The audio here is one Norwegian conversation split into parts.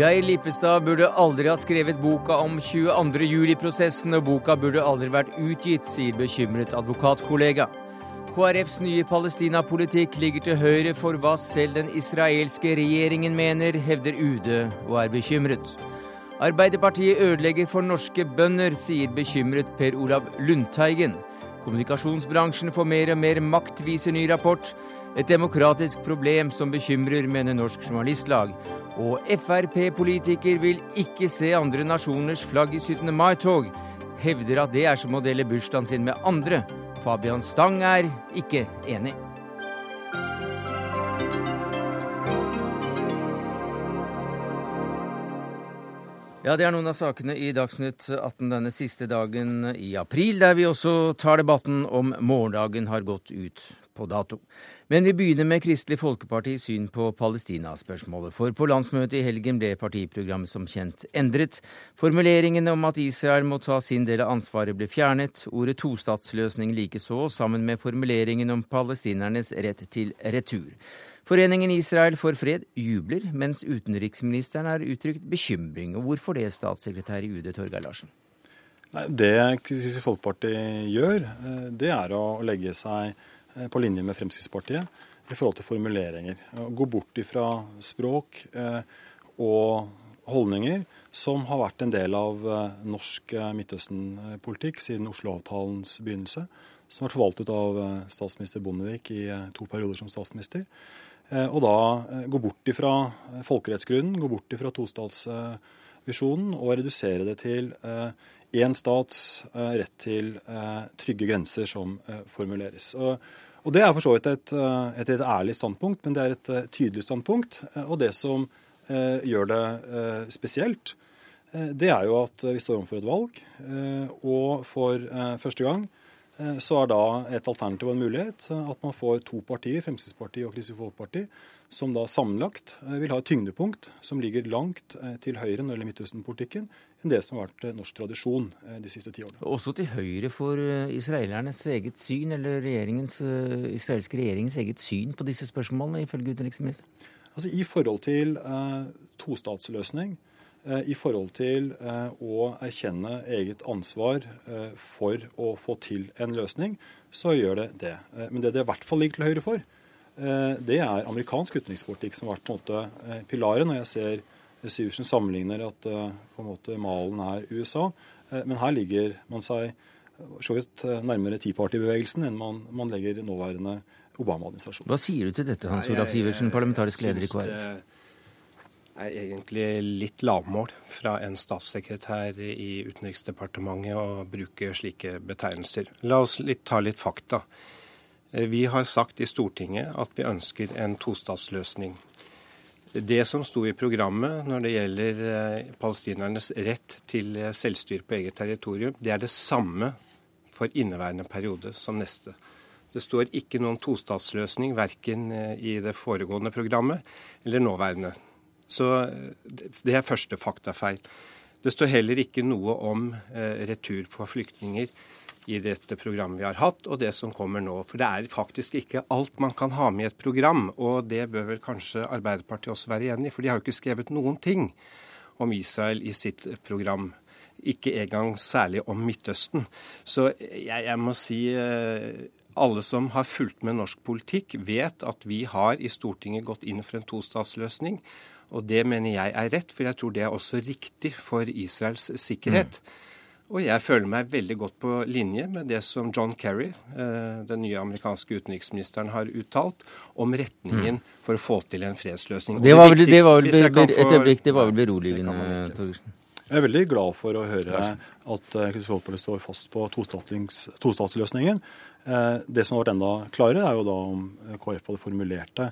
Geir Lippestad burde aldri ha skrevet boka om 22. juli-prosessen, og boka burde aldri vært utgitt, sier bekymret advokatkollega. KrFs nye Palestina-politikk ligger til høyre for hva selv den israelske regjeringen mener, hevder UD og er bekymret. Arbeiderpartiet ødelegger for norske bønder, sier bekymret Per Olav Lundteigen. Kommunikasjonsbransjen får mer og mer makt, viser ny rapport. Et demokratisk problem som bekymrer, mener Norsk Journalistlag. Og Frp-politiker vil ikke se andre nasjoners flagg i 17. mai-tog. Hevder at det er som å dele bursdagen sin med andre. Fabian Stang er ikke enig. Ja, Det er noen av sakene i Dagsnytt 18 denne siste dagen i april, der vi også tar debatten om morgendagen har gått ut på dato. Men vi begynner med Kristelig Folkepartis syn på Palestina-spørsmålet. For på landsmøtet i helgen ble partiprogrammet som kjent endret. Formuleringene om at Israel må ta sin del av ansvaret ble fjernet. Ordet tostatsløsning likeså, sammen med formuleringen om palestinernes rett til retur. Foreningen Israel for fred jubler, mens utenriksministeren har uttrykt bekymring. Og hvorfor det, statssekretær i UD Torgeir Larsen? Nei, det Kristelig gjør, eh, det er å legge seg eh, på linje med Fremskrittspartiet i forhold til formuleringer. Gå bort ifra språk eh, og holdninger som har vært en del av norsk Midtøsten-politikk siden Oslo-avtalens begynnelse. Som har vært forvaltet av statsminister Bondevik i to perioder som statsminister. Eh, og da eh, gå bort ifra eh, folkerettsgrunnen, gå bort ifra tostatsvisjonen og redusere det til én stats rett til trygge grenser som formuleres. Og Det er for så vidt et, et, et, ærlig standpunkt, men det er et tydelig standpunkt. Og det som gjør det spesielt, det er jo at vi står overfor et valg. Og for første gang så er da et alternativ og en mulighet at man får to partier, Fremskrittspartiet og Kristelig Folkeparti, som da sammenlagt eh, vil ha et tyngdepunkt som ligger langt eh, til høyre når det gjelder Midtøsten-politikken, enn det som har vært norsk tradisjon de siste ti årene. Også til høyre for israelernes eget syn, eller regjeringens, israelske regjeringens eget syn på disse spørsmålene, ifølge utenriksministeren? Altså I forhold til eh, tostatsløsning, Eh, i forhold til eh, å erkjenne eget ansvar eh, for å få til en løsning, så gjør det det. Men det det i hvert fall ligger til høyre for, det er amerikansk utenrikspolitikk som har vært på en måte pilaren. Når jeg ser Syversen sammenligner at på en måte malen er USA. Men her ligger man seg så vidt nærmere Tea Party-bevegelsen enn man, man legger nåværende Obama-administrasjon. Hva sier du til dette, Hans Olav Sivertsen, parlamentarisk leder i KrF? Er egentlig litt lavmål fra en statssekretær i Utenriksdepartementet å bruke slike betegnelser. La oss litt, ta litt fakta. Eh, vi har sagt i Stortinget at vi ønsker en tostatsløsning. Det som sto i programmet når det gjelder eh, palestinernes rett til eh, selvstyre på eget territorium, det er det samme for inneværende periode som neste. Det står ikke noe om tostatsløsning verken i det foregående programmet eller nåværende. Så det er første faktafeil. Det står heller ikke noe om eh, retur på flyktninger i dette programmet vi har hatt, og det som kommer nå. For det er faktisk ikke alt man kan ha med i et program, og det bør vel kanskje Arbeiderpartiet også være enig i, for de har jo ikke skrevet noen ting om Israel i sitt program. Ikke engang særlig om Midtøsten. Så jeg, jeg må si eh, alle som har fulgt med norsk politikk, vet at vi har i Stortinget gått inn for en tostatsløsning. Og det mener jeg er rett, for jeg tror det er også riktig for Israels sikkerhet. Mm. Og jeg føler meg veldig godt på linje med det som John Kerry, eh, den nye amerikanske utenriksministeren, har uttalt om retningen mm. for å få til en fredsløsning. Det var vel, det var vel et øyeblikk, det var vel beroligende, Torgersen? Jeg er veldig glad for å høre at eh, Kristelig Folkeparti står fast på tostatsløsningen. Eh, det som har vært enda klarere, er jo da om KrF hadde formulert det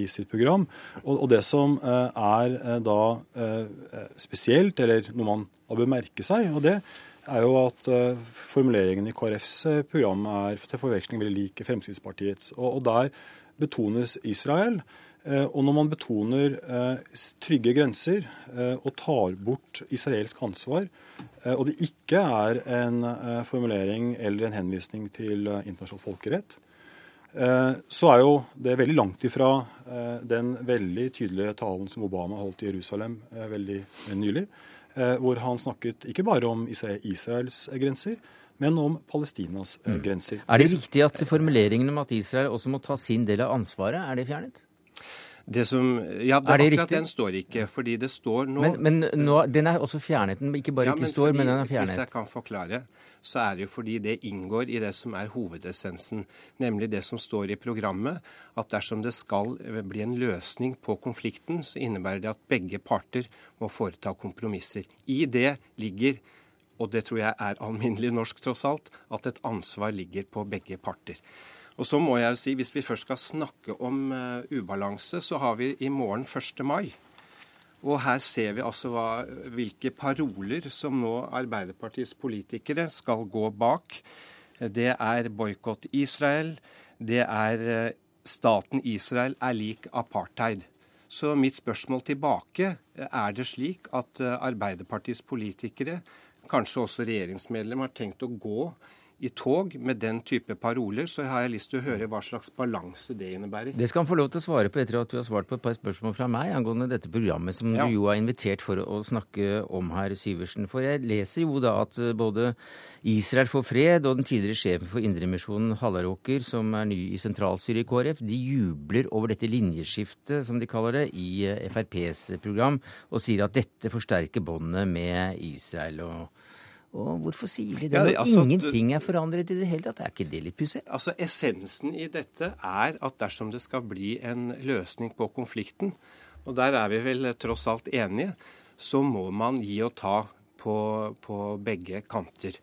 i sitt program. Og det som eh, er da spesielt, eller noe man da bør merke seg, og det er jo at formuleringen i KrFs program er til forveksling veldig lik Fremskrittspartiets. Og der betones Israel. Eh, og når man betoner eh, trygge grenser eh, og tar bort israelsk ansvar, og det ikke er en formulering eller en henvisning til internasjonal folkerett, Så er jo det veldig langt ifra den veldig tydelige talen som Obama holdt i Jerusalem veldig nylig, hvor han snakket ikke bare om Israels grenser, men om Palestinas mm. grenser. Er det viktig at formuleringen om at Israel også må ta sin del av ansvaret, er det fjernet? Det som, ja, det, er det akkurat riktig? den står ikke, fordi det står nå Men, men nå, den er også fjernet? Den ikke bare ja, ikke står, men den er fjernet? Hvis jeg kan forklare, så er det jo fordi det inngår i det som er hovedessensen, nemlig det som står i programmet, at dersom det skal bli en løsning på konflikten, så innebærer det at begge parter må foreta kompromisser. I det ligger og det tror jeg er alminnelig norsk tross alt, at et ansvar ligger på begge parter. Og så må jeg jo si, Hvis vi først skal snakke om uh, ubalanse, så har vi i morgen 1. mai. Og her ser vi altså hva, hvilke paroler som nå Arbeiderpartiets politikere skal gå bak. Det er boikott Israel. Det er uh, staten Israel er lik apartheid. Så mitt spørsmål tilbake er det slik at Arbeiderpartiets politikere, kanskje også regjeringsmedlem, har tenkt å gå i tog med den type paroler, så har jeg lyst til å høre hva slags balanse det innebærer. Det skal han få lov til å svare på etter at du har svart på et par spørsmål fra meg angående dette programmet som ja. du jo er invitert for å snakke om her, Syversen. For jeg leser jo da at både Israel for fred og den tidligere sjefen for Indremisjonen, Hallaråker, som er ny i sentralstyret i KrF, de jubler over dette linjeskiftet, som de kaller det, i FrPs program, og sier at dette forsterker båndet med Israel. og og hvorfor sier de det Ja, det altså, ingenting er forandret i det hele tatt? Er ikke det litt pussig? Altså, Essensen i dette er at dersom det skal bli en løsning på konflikten, og der er vi vel tross alt enige, så må man gi og ta på, på begge kanter.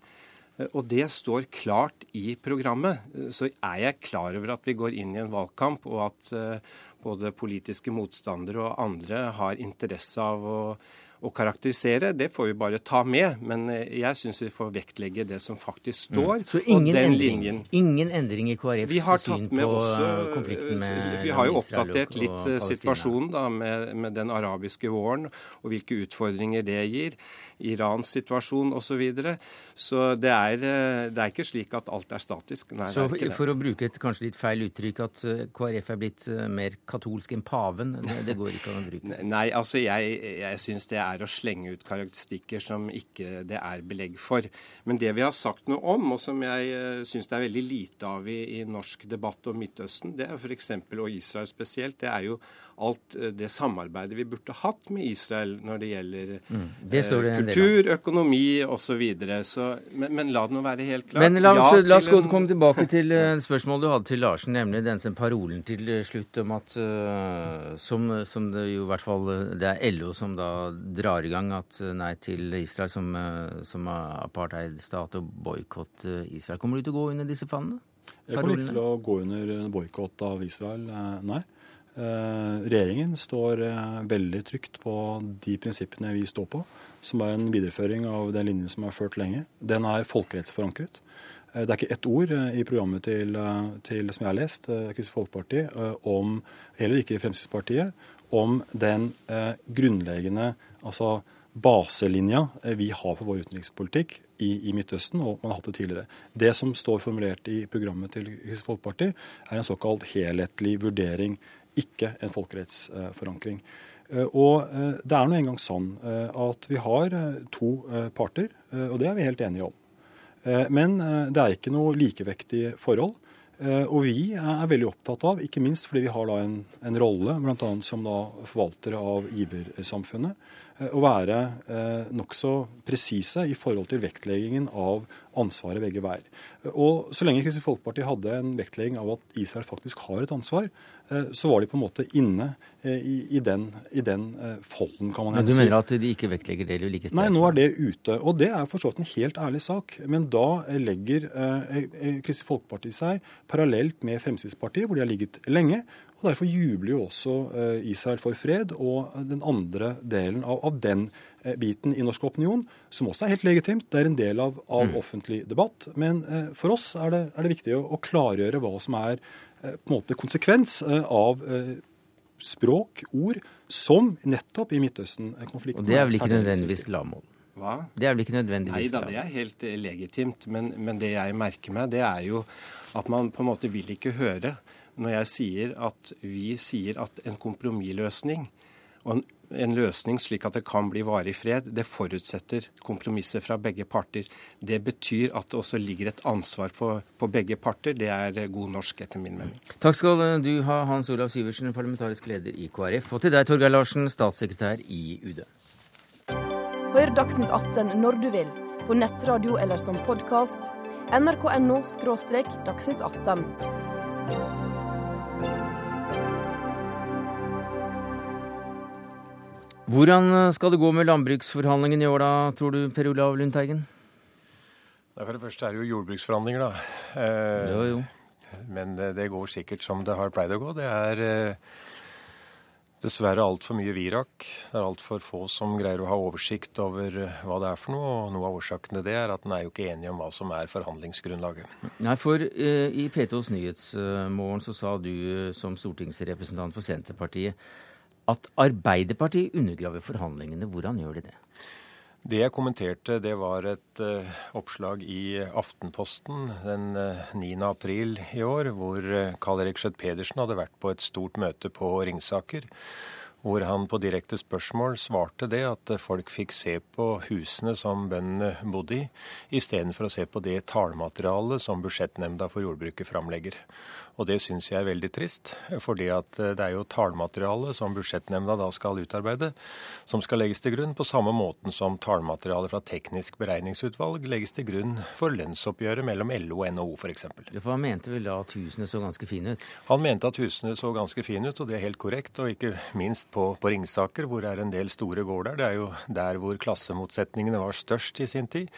Og det står klart i programmet. Så er jeg klar over at vi går inn i en valgkamp, og at uh, både politiske motstandere og andre har interesse av å å karakterisere, det får vi bare ta med. Men eh, jeg syns vi får vektlegge det som faktisk mm. står. Mm. Så ingen, endring, ingen endring i KrFs syn på også, konflikten med Israel? Vi har jo oppdatert litt eh, situasjonen da, med, med, den arabiske våren og hvilke utfordringer det gir. Irans situasjon osv. Så, videre. så det er, eh, det er ikke slik at alt er statisk. Nei, så for å bruke et kanskje litt feil uttrykk, at KrF er blitt mer katolsk enn paven, det, det går ikke an å bruke? Nei, altså jeg, jeg syns det er er å slenge ut karakteristikker som ikke det er belegg for. Men det vi har sagt noe om, og som jeg uh, syns det er veldig lite av i, i norsk debatt om Midtøsten, det er f.eks. og Israel spesielt, det er jo alt eh, det samarbeidet vi burde hatt med Israel når det gjelder mm. det eh, kultur, økonomi osv. Men, men la det nå være helt klart. Men la oss, ja, la oss en... komme tilbake til uh, spørsmålet du hadde til Larsen, nemlig den parolen til slutt om at uh, som, som, det jo i hvert fall det er LO som da drar i gang at nei til Israel som, uh, som apartheidstat og boikott Israel. Kommer du til å gå under disse fannene? Jeg kommer ikke til å gå under boikott av Israel, nei. Eh, regjeringen står eh, veldig trygt på de prinsippene vi står på, som er en videreføring av den linjen som er ført lenge. Den er folkerettsforankret. Eh, det er ikke ett ord i programmet til, til som jeg har lest, Kristelig Folkeparti, om, heller ikke Fremskrittspartiet, om den grunnleggende altså baselinja vi har for vår utenrikspolitikk i, i, Midtøsten, og man har hatt det tidligere. Det som står formulert i programmet til Kristelig Folkeparti, er en såkalt helhetlig vurdering ikke en folkerettsforankring. Eh, og eh, det er nå engang sånn eh, at vi har to parter, og det er vi helt enige om. Men det er ikke noe likevektig forhold. Og vi er veldig opptatt av, ikke minst fordi vi har en, en rolle bl.a. som da forvaltere av giversamfunnet, å være eh, nokså presise i forhold til vektleggingen av ansvaret begge veier. Og Så lenge Kristelig Folkeparti hadde en vektlegging av at Israel faktisk har et ansvar, eh, så var de på en måte inne eh, i, i, den, i den eh, folden, kan man si. Men du mener at de ikke vektlegger det like sterkt? Nei, nå er det ute. Og det er for så vidt en helt ærlig sak. Men da legger eh, Kristelig Folkeparti seg parallelt med Fremskrittspartiet, hvor de har ligget lenge, og Derfor jubler jo også eh, Israel for fred og den andre delen av, av den eh, biten i norsk opinion, som også er helt legitimt. Det er en del av, av mm. offentlig debatt. Men eh, for oss er det, er det viktig å, å, klargjøre hva som er på en måte konsekvens av språk, ord, som nettopp i Midtøsten-konflikten Og det er vel ikke nødvendigvis lavmål? Hva? Det er vel ikke nødvendigvis Nei da, det er helt legitimt. Men, men, det jeg merker meg, det er jo at man på en måte vil ikke høre når jeg sier at vi sier at en kompromissløsning og en, en, løsning slik at det kan bli varig fred, det forutsetter kompromisser fra begge parter. Det betyr at det også ligger et ansvar på, på begge parter. Det er god norsk, etter min mening. Takk skal du ha, Hans Olav Syversen, parlamentarisk leder i KrF. Og til deg, Torgeir Larsen, statssekretær i UD. Hør Dagsnytt 18 når du vil, på nettradio eller som podkast. nrk.no – dagsnytt 18. Hvordan skal det gå med landbruksforhandlingene i år da, tror du, Per Olav Lundteigen? For det første er det jo jordbruksforhandlinger, da. Eh, det jo. Men det går sikkert som det har pleid å gå. Det er eh, dessverre altfor mye virak. Det er altfor få som greier å ha oversikt over eh, hva det er for noe. Og noe av årsaken til det er at en er jo ikke enig om hva som er forhandlingsgrunnlaget. Nei, for eh, i P2s Nyhetsmorgen så sa du som stortingsrepresentant for Senterpartiet at Arbeiderpartiet undergraver forhandlingene. Hvordan gjør de det? Det jeg kommenterte, det var et uh, oppslag i Aftenposten den uh, 9. april i år, hvor uh, Karl Erik Skjøtt Pedersen hadde vært på et stort møte på Ringsaker. Hvor han på direkte spørsmål svarte det at folk fikk se på husene som bøndene bodde i, istedenfor å se på det tallmaterialet som Budsjettnemnda for jordbruket framlegger. Og det syns jeg er veldig trist, fordi at eh, det er jo tallmaterialet som budsjettnemnda da skal utarbeide, som skal legges til grunn på samme måten som tallmaterialet fra Teknisk beregningsutvalg legges til grunn for lønnsoppgjøret mellom LO og NHO f.eks. For han mente vel da at husene så ganske fine ut? Han mente at husene så ganske fine ut, og det er helt korrekt. Og ikke minst på, på Ringsaker, hvor det er en del store gårder. Det er jo der hvor klassemotsetningene var størst i sin tid.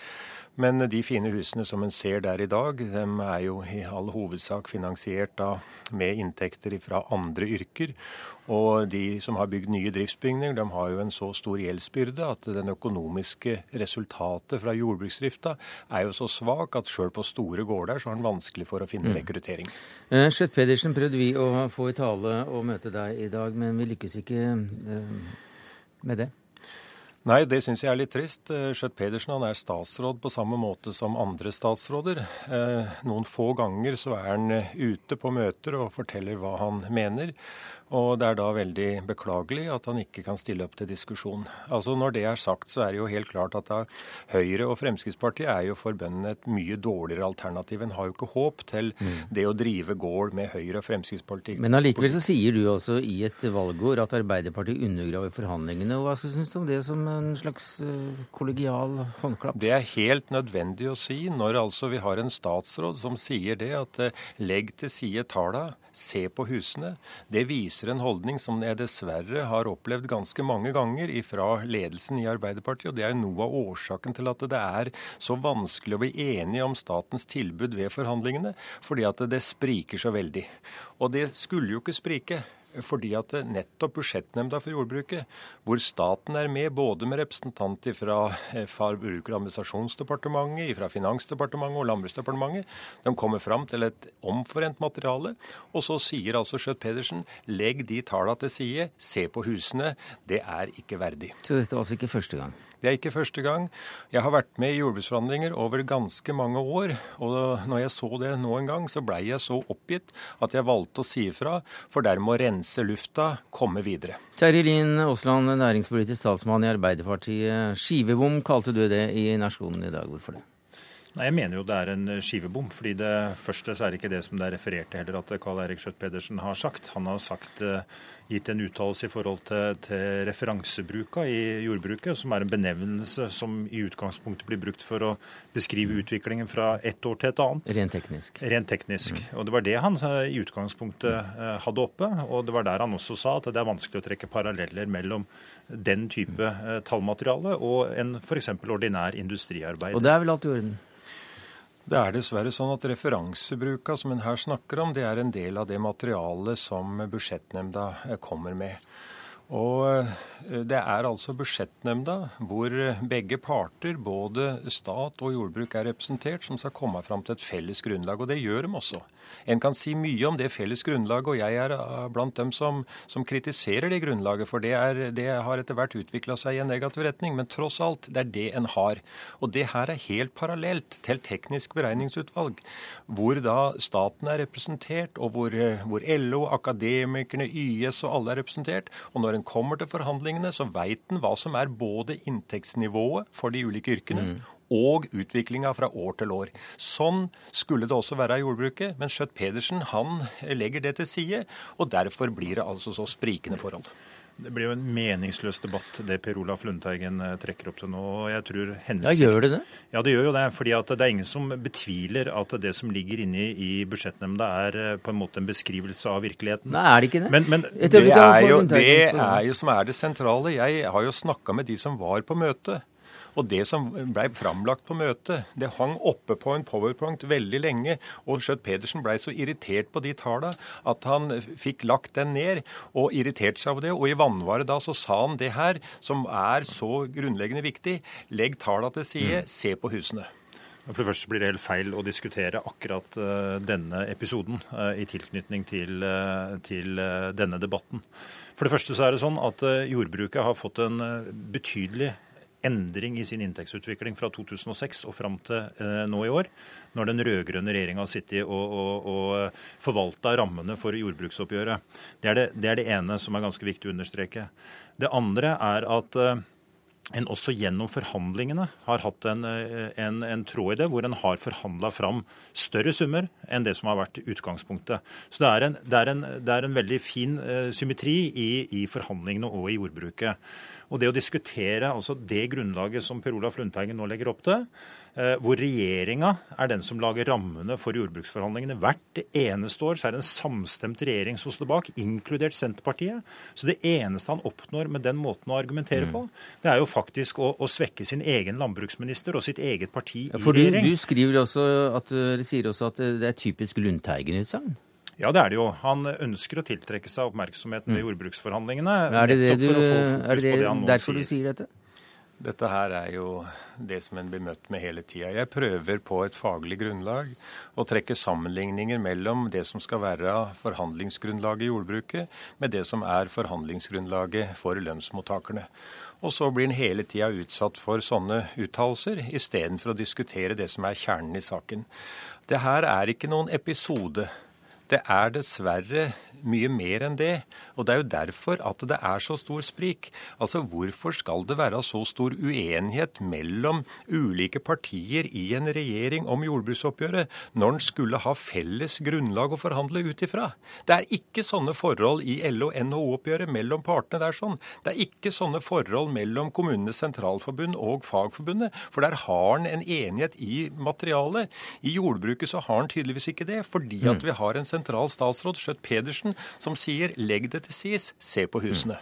Men de fine husene som en ser der i dag, de er jo i all hovedsak finansiert da med inntekter fra andre yrker. Og de som har bygd nye driftsbygninger, de har jo en så stor gjeldsbyrde at den økonomiske resultatet fra jordbruksdrifta er jo så svak at sjøl på store gårder så har en vanskelig for å finne mm. rekruttering. Eh, Skjøtt Pedersen prøvde vi å få i tale og møte deg i dag, men vi lykkes ikke eh, med det. Nei, det syns jeg er litt trist. Eh, Skjøtt Pedersen han er statsråd på samme måte som andre statsråder. Eh, noen få ganger så er han eh, ute på møter og forteller hva han mener. Og det er da veldig beklagelig at han ikke kan stille opp til diskusjon. Altså Når det er sagt, så er det jo helt klart at da Høyre og Fremskrittspartiet er jo for bøndene et mye dårligere alternativ. En har jo ikke håp til mm. det å drive gård med Høyre og Fremskrittspartiet. Men allikevel så sier du også i et valgår at Arbeiderpartiet undergraver forhandlingene. Hva syns du om det som en slags eh, kollegial håndklaps? Det er helt nødvendig å si når altså vi har en statsråd som sier det, at eh, legg til side tala se på husene. Det viser en holdning som jeg dessverre har opplevd ganske mange ganger fra ledelsen i Arbeiderpartiet. Og det er noe av årsaken til at det er så vanskelig å bli enige om statens tilbud ved forhandlingene, fordi at det spriker så veldig. Og det skulle jo ikke sprike fordi at nettopp Budsjettnemnda for jordbruket, hvor staten er med både med representanter fra eh, Forbruker- og administrasjonsdepartementet, fra Finansdepartementet og Landbruksdepartementet, de kommer fram til et omforent materiale. Og så sier altså Schjøtt-Pedersen legg de tallene til side, se på husene. Det er ikke verdig. Så dette var altså ikke første gang? Det er ikke første gang. Jeg har vært med i jordbruksforhandlinger over ganske mange år. Og når jeg så det nå en gang, så blei jeg så oppgitt at jeg valgte å si ifra, for dermed å rense lufta, komme videre. Terje Lien Aasland, næringspolitisk talsmann i Arbeiderpartiet. Skivebom kalte du det i Nasjonen i dag. Hvorfor det? Nei, Jeg mener jo det er en skivebom. fordi det første så er det ikke det som det er referert til heller, at Karl Erik Skjøtt Pedersen har sagt. Han har sagt, eh, gitt en uttalelse i forhold til, til referansebruka i jordbruket, som er en benevnelse som i utgangspunktet blir brukt for å beskrive utviklingen fra ett år til et annet. Rent teknisk. Rent teknisk. Mm. Og Det var det han eh, i utgangspunktet eh, hadde oppe. Og det var der han også sa at det er vanskelig å trekke paralleller mellom den type tallmateriale og en f.eks. ordinær industriarbeid. Og det er vel alt i orden? Det er dessverre sånn at referansebruka som en her snakker om, det er en del av det materialet som Budsjettnemnda eh, kommer med. Og eh, det er altså Budsjettnemnda, hvor begge parter, både stat og jordbruk, er representert, som skal komme fram til et felles grunnlag. Og det gjør de også. En kan si mye om det felles grunnlaget, og jeg er eh, blant dem som, som kritiserer det grunnlaget, for det, er, det har etter hvert utvikla seg i en negativ retning. Men tross alt, det er det en har. Og det her er helt parallelt til teknisk beregningsutvalg, hvor da staten er representert, og hvor, hvor LO, akademikerne, YS og alle er representert. Og når en kommer til forhandlingene, så veit en hva som er både inntektsnivået for de ulike yrkene, mm og utviklinga fra år til år. Sånn skulle det også være i jordbruket, men Skjøtt-Pedersen han legger det til side, og derfor blir det altså så sprikende forhold. Det blir jo en meningsløs debatt, det Per Olaf Lundteigen eh, trekker opp til nå. og jeg tror hensyn. Ja, Gjør det det? Ja, det gjør jo det. fordi det er ingen som betviler at det som ligger inne i budsjettnemnda er eh, på en måte en beskrivelse av virkeligheten. Nei, er det ikke det? Men, men det, er jo, det er jo som er det sentrale. Jeg har jo snakka med de som var på møtet. Og det som blei framlagt på møtet, det hang oppe på en powerpoint veldig lenge. Og Skjøtt-Pedersen blei så irritert på de talla at han fikk lagt den ned, og irriterte seg over det. Og i vannvare da så sa han det her, som er så grunnleggende viktig. Legg talla til side, mm. se på husene. For det første blir det helt feil å diskutere akkurat uh, denne episoden uh, i tilknytning til, uh, til denne debatten. For det første så er det sånn at jordbruket har fått en betydelig endring i sin inntektsutvikling fra 2006 og fram til eh, nå i år, når den rød-grønne regjeringa har sittet og, og, og forvalta rammene for jordbruksoppgjøret. Det er det, det er det, ene som er ganske viktig å understreke. Det andre er at eh, en også gjennom forhandlingene har hatt en, eh, en, en tråd i det, hvor en har forhandla fram større summer enn det som har vært utgangspunktet. Så det er en, det er en, det er veldig fin uh, symmetri i, i forhandlingene og i jordbruket. Og det å diskutere altså det grunnlaget som Per Olaf Lundteigen nå legger opp til, eh, hvor regjeringa er den som lager rammene for jordbruksforhandlingene. Hvert eneste år så er det en samstemt regjering som står bak, inkludert Senterpartiet. Så det eneste han oppnår med den måten å argumentere mm. på, det er jo faktisk å, å, svekke sin egen landbruksminister og sitt eget parti ja, i regjering. Du, du skriver også at, sier også at det er typisk Lundteigen-utsagn? Ja, det er det jo. Han ønsker å tiltrekke seg oppmerksomhet ved mm. jordbruksforhandlingene. Er det, det du, er det, det derfor du sier dette? Dette her er jo det som en blir møtt med hele tida. Jeg prøver på et faglig grunnlag å trekke sammenligninger mellom det som skal være forhandlingsgrunnlaget i jordbruket, med det som er forhandlingsgrunnlaget for lønnsmottakerne. Og så blir en hele tida utsatt for sånne uttalelser, istedenfor å diskutere det som er kjernen i saken. Det her er ikke noen episode. Det er dessverre mye mer enn det. Og det er jo derfor at det er så stor sprik. Altså hvorfor skal det være så stor uenighet mellom ulike partier i en regjering om jordbruksoppgjøret, når en skulle ha felles grunnlag å forhandle ut ifra? Det er ikke sånne forhold i LO-NHO-oppgjøret mellom partene der sånn. Det er ikke sånne forhold mellom Kommunenes Sentralforbund og Fagforbundet, for der har en en enighet i materialet. I jordbruket så har en tydeligvis ikke det, fordi at mm. vi har en sentral statsråd, Skjøtt Pedersen, som sier 'legg det til sis, se på husene'.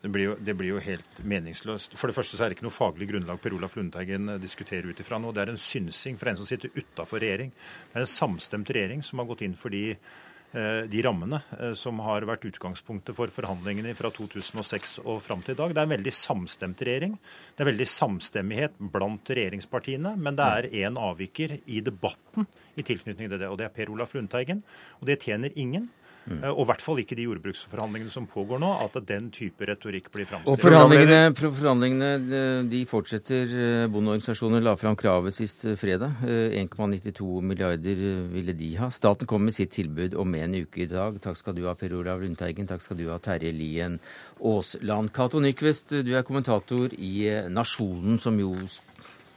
Det blir, jo, det blir, jo, helt meningsløst. For det første så er det ikke noe faglig grunnlag Per Olaf Lundteigen eh, diskuterer ut ifra nå. Det er en synsing fra en som sitter utafor regjering. Det er en samstemt regjering som har gått inn for de, eh, de rammene eh, som har vært utgangspunktet for forhandlingene fra 2006 og fram til i dag. Det er en veldig samstemt regjering. Det er veldig samstemmighet blant regjeringspartiene. Men det er én avviker i debatten i tilknytning til det, og det er Per Olaf Lundteigen. Og det tjener ingen. Mm. Og i hvert fall ikke de jordbruksforhandlingene som pågår nå, at den type retorikk blir framstilt. Og forhandlingene, forhandlingene de fortsetter. Bondeorganisasjonen la fram kravet sist fredag. 1,92 milliarder ville de ha. Staten kom med sitt tilbud om en uke i dag. Takk skal du ha, Per Olav Lundteigen. Takk skal du ha, Terje Lien Aasland. Cato Nyquist, du er kommentator i Nasjonen, som jo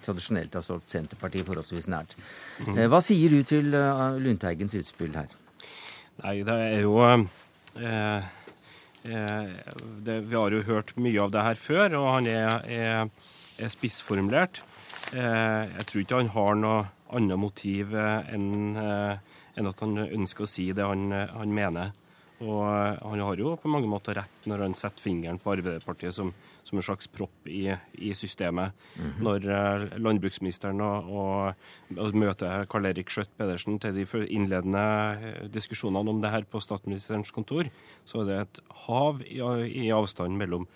tradisjonelt har stått Senterpartiet forholdsvis nært. Mm. Hva sier du til Lundteigens utspill her? Nei, det er jo eh, eh, det, Vi har jo hørt mye av det her før, og han er, er, er spissformulert. Eh, jeg tror ikke han har noe annet motiv eh, enn eh, en at han ønsker å si det han, han, mener. Og eh, han har jo på mange måter rett når han setter fingeren på Arbeiderpartiet som som en slags propp i, i systemet. Mm -hmm. Når uh, landbruksministeren og, og, og møter Karl Erik Skjøtt Pedersen til de innledende eh, diskusjonene om det her på statsministerens kontor, så er det et hav i, i avstand mellom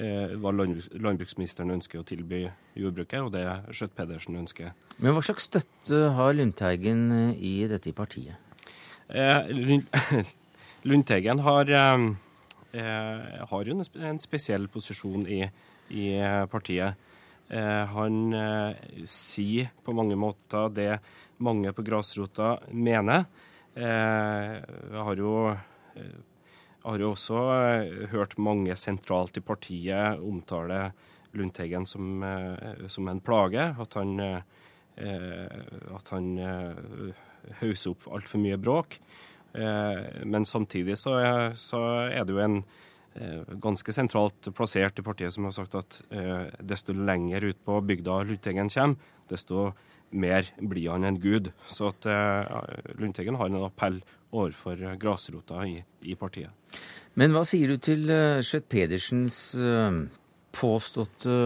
uh, hva landbruksministeren ønsker å tilby jordbruket, og det Skjøtt Pedersen ønsker. Men hva slags støtte har Lundteigen i dette partiet? Lundteigen har, har jo en spesiell posisjon i, i partiet. Han sier på mange måter det mange på grasrota mener. Jeg har jo jeg har jo også hørt mange sentralt i partiet omtale Lundteigen som, som en plage. At han, at han hauser opp altfor mye bråk. Eh, men samtidig så er, så er, det jo en eh, ganske sentralt plassert i partiet som har sagt at eh, desto lenger ut på bygda Lundteigen kommer, desto mer blir han en gud. Så at Lundteigen har en appell overfor grasrota i, i partiet. Men hva sier du til Skjøtt Pedersens påståtte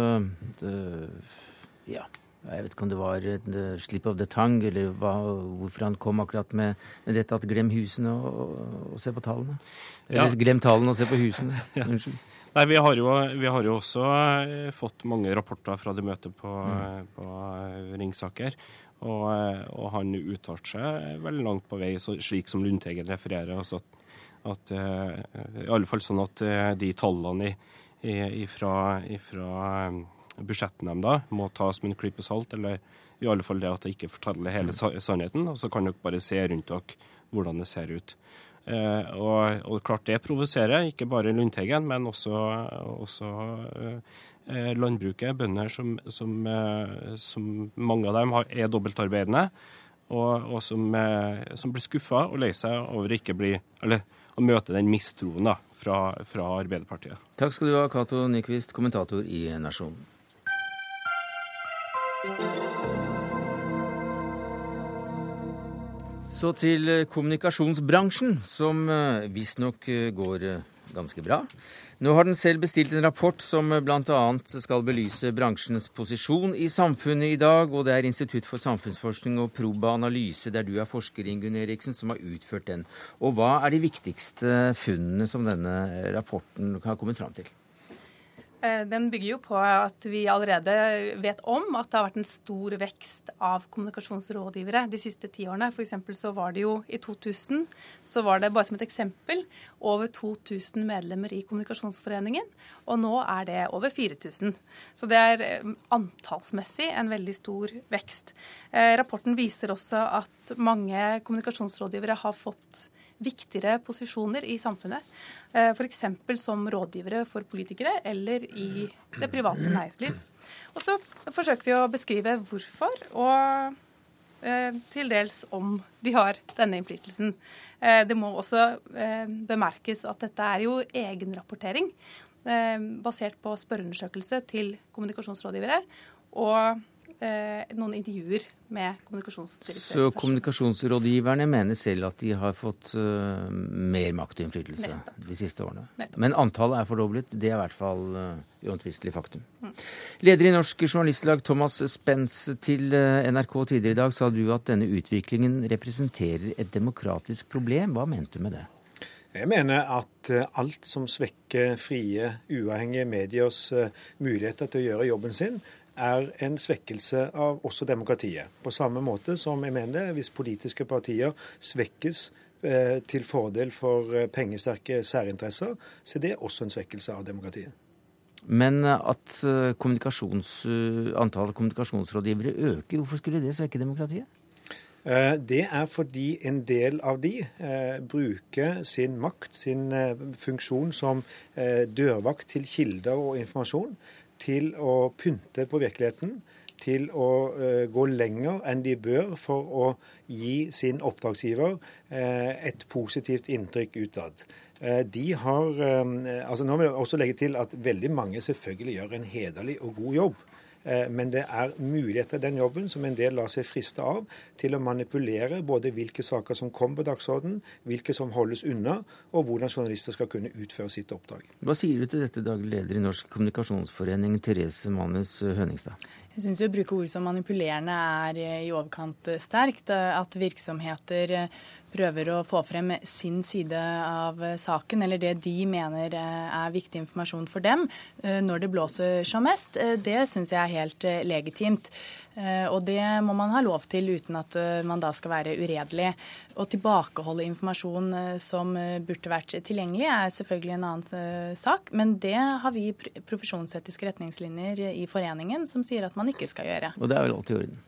ja, jeg vet ikke om det var et uh, slip of the tongue, eller hva, hvorfor han kom akkurat med, med dette at glem husene og, og, se på tallene. Eller ja. glem tallene og se på husene. ja. Unnskyld. Nei, vi har, jo, vi har, jo, også uh, fått mange rapporter fra det møtet på, mm. på uh, Ringsaker. Og, og han uttalte seg veldig langt på vei, så, slik som Lundteigen refererer. Altså at, at, I alle fall sånn at de tallene i, i, ifra, ifra budsjettnemnda må tas med en klype salt, eller i alle fall det at det ikke forteller hele sannheten. Og så kan dere bare se rundt dere hvordan det ser ut. Eh, og, og, klart det provoserer, ikke bare Lundteigen, men også, også eh, landbruket, bønder som, som, eh, som, mange av dem har, er dobbeltarbeidende, og, og som, eh, som, blir skuffa og lei seg over ikke bli, eller, å møte den mistroen da, fra, fra Arbeiderpartiet. Takk skal du ha, Cato Nyquist, kommentator i Nasjonen. Så til eh, kommunikasjonsbransjen, som eh, visstnok eh, går ganske bra. Nå har den selv bestilt en rapport som bl.a. skal belyse bransjens posisjon i samfunnet i dag, og det er Institutt for samfunnsforskning og Proba Analyse, der du er forsker, Ingunn Eriksen, som har utført den. Og hva er de viktigste funnene som denne rapporten har kommet fram til? Eh, den bygger jo på at vi allerede vet om at det har vært en stor vekst av kommunikasjonsrådgivere de siste ti årene. F.eks. så var det jo i 2000, så var det bare som et eksempel, over 2000 medlemmer i Kommunikasjonsforeningen. Og nå er det over 4000. Så det er eh, antallsmessig en veldig stor vekst. Eh, rapporten viser også at mange kommunikasjonsrådgivere har fått viktigere posisjoner i samfunnet. Eh, F.eks. som rådgivere for politikere eller i det private næringsliv. Og så forsøker vi å beskrive hvorfor, og eh, til dels om de har denne innflytelsen. Eh, det må også bemerkes at dette er jo egenrapportering basert på spørreundersøkelse til kommunikasjonsrådgivere. Og noen intervjuer med kommunikasjonsdirektøren. Så kommunikasjonsrådgiverne mener selv at de har fått uh, mer makt og innflytelse Nettopp. de siste årene. Nettopp. Men antallet er fordoblet. Det er i hvert fall uh, uomtvistelig faktum. Mm. Leder i Norsk Journalistlag, Thomas Spence, til uh, NRK tidligere i dag sa du at denne utviklingen representerer et demokratisk problem. Hva mente du med det? Jeg mener at alt som svekker frie, uavhengige mediers muligheter til å gjøre jobben sin, er en svekkelse av også demokratiet. På samme måte som jeg mener hvis politiske partier svekkes eh, til fordel for eh, pengesterke særinteresser, så det er også en svekkelse av demokratiet. Men eh, at kommunikasjons, antallet kommunikasjonsrådgivere øker, hvorfor skulle det svekke demokratiet? Det er fordi en del av de eh, bruker sin makt, sin eh, funksjon som eh, dørvakt til kilder og informasjon, til å pynte på virkeligheten, til å uh, gå lenger enn de bør for å gi sin oppdragsgiver uh, et positivt inntrykk utad. Uh, de har altså Nå vil jeg også legge til at veldig mange selvfølgelig gjør en hederlig og god jobb. Eh, men det er muligheter i den jobben som en del lar seg friste av til å manipulere både hvilke saker som kommer på dagsordenen, hvilke som holdes unna, og hvordan journalister skal kunne utføre sitt oppdrag. Hva sier du til dette, daglig leder i Norsk kommunikasjonsforening, Therese Manus Høningstad? Jeg syns å bruke ord som manipulerende er i overkant sterkt. At virksomheter prøver å få frem sin side av saken, eller det de mener er viktig informasjon for dem når det blåser som mest, det syns jeg er helt legitimt. Og det må man ha lov til uten at man da skal være uredelig. Å tilbakeholde informasjon som burde vært tilgjengelig, er selvfølgelig en annen sak. Men det har vi profesjonsetiske retningslinjer i foreningen som sier at man ikke skal gjøre. Og det er vel alltid i orden?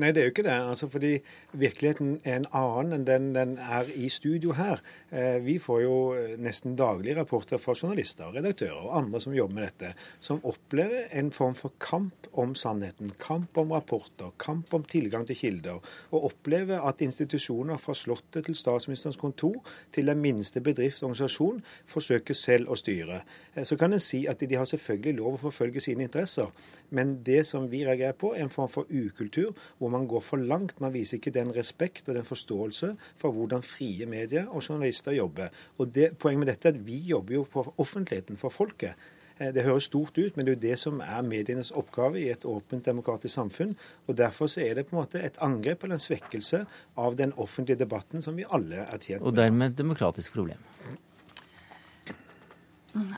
Nei, det er jo ikke det. Altså, fordi virkeligheten er en annen enn den den er i studio her. Eh, vi får jo nesten daglige rapporter fra journalister, redaktører og andre som jobber med dette, som opplever en form for kamp om sannheten. Kamp om rapporter, kamp om tilgang til kilder. Og opplever at institusjoner fra Slottet til statsministerens kontor til den minste bedrift og organisasjon forsøker selv å styre. Eh, så kan en si at de har selvfølgelig lov å forfølge sine interesser, men det som vi reagerer på, er en form for ukultur hvor man går for langt. Man viser ikke den respekt og den forståelse for hvordan frie medier og journalister jobber. Og det, Poenget med dette er at vi jobber jo for offentligheten, for folket. Eh, det høres stort ut, men det er jo det som er medienes oppgave i et åpent, demokratisk samfunn. og Derfor så er det på en måte et angrep eller en svekkelse av den offentlige debatten som vi alle er tjent med. Og dermed et demokratisk problem.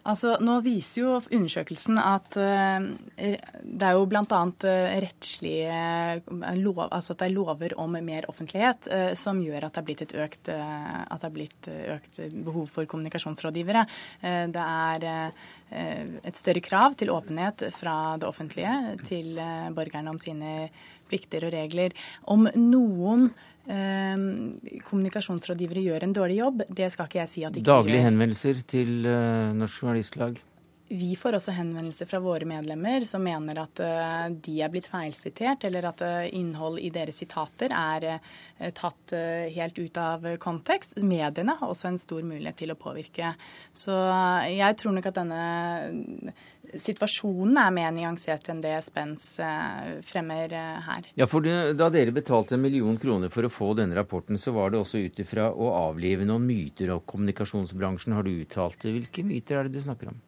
Altså, nå viser jo undersøkelsen at uh, det er jo bl.a. Uh, rettslige uh, lov, altså at det er lover om mer offentlighet som gjør at det er blitt et økt, at det er blitt økt behov for kommunikasjonsrådgivere. det er et større krav til åpenhet fra det offentlige til borgerne om sine plikter og regler. Om noen eh, kommunikasjonsrådgivere gjør en dårlig jobb, det skal ikke jeg si at de ikke Daglige gjør. Daglige henvendelser til uh, Norsk Journalistlag? Vi får også henvendelser fra våre medlemmer som mener at uh, de er blitt feilsitert, eller at uh, innhold i deres sitater er uh, tatt helt ut av kontekst. Mediene har også en stor mulighet til å påvirke. Så jeg tror nok at denne situasjonen er mer nyansert enn det Spens fremmer her. Ja, for Da dere betalte en million kroner for å få denne rapporten, så var det også ut ifra å avlive noen myter om kommunikasjonsbransjen, har du uttalt. Hvilke myter er det du snakker om?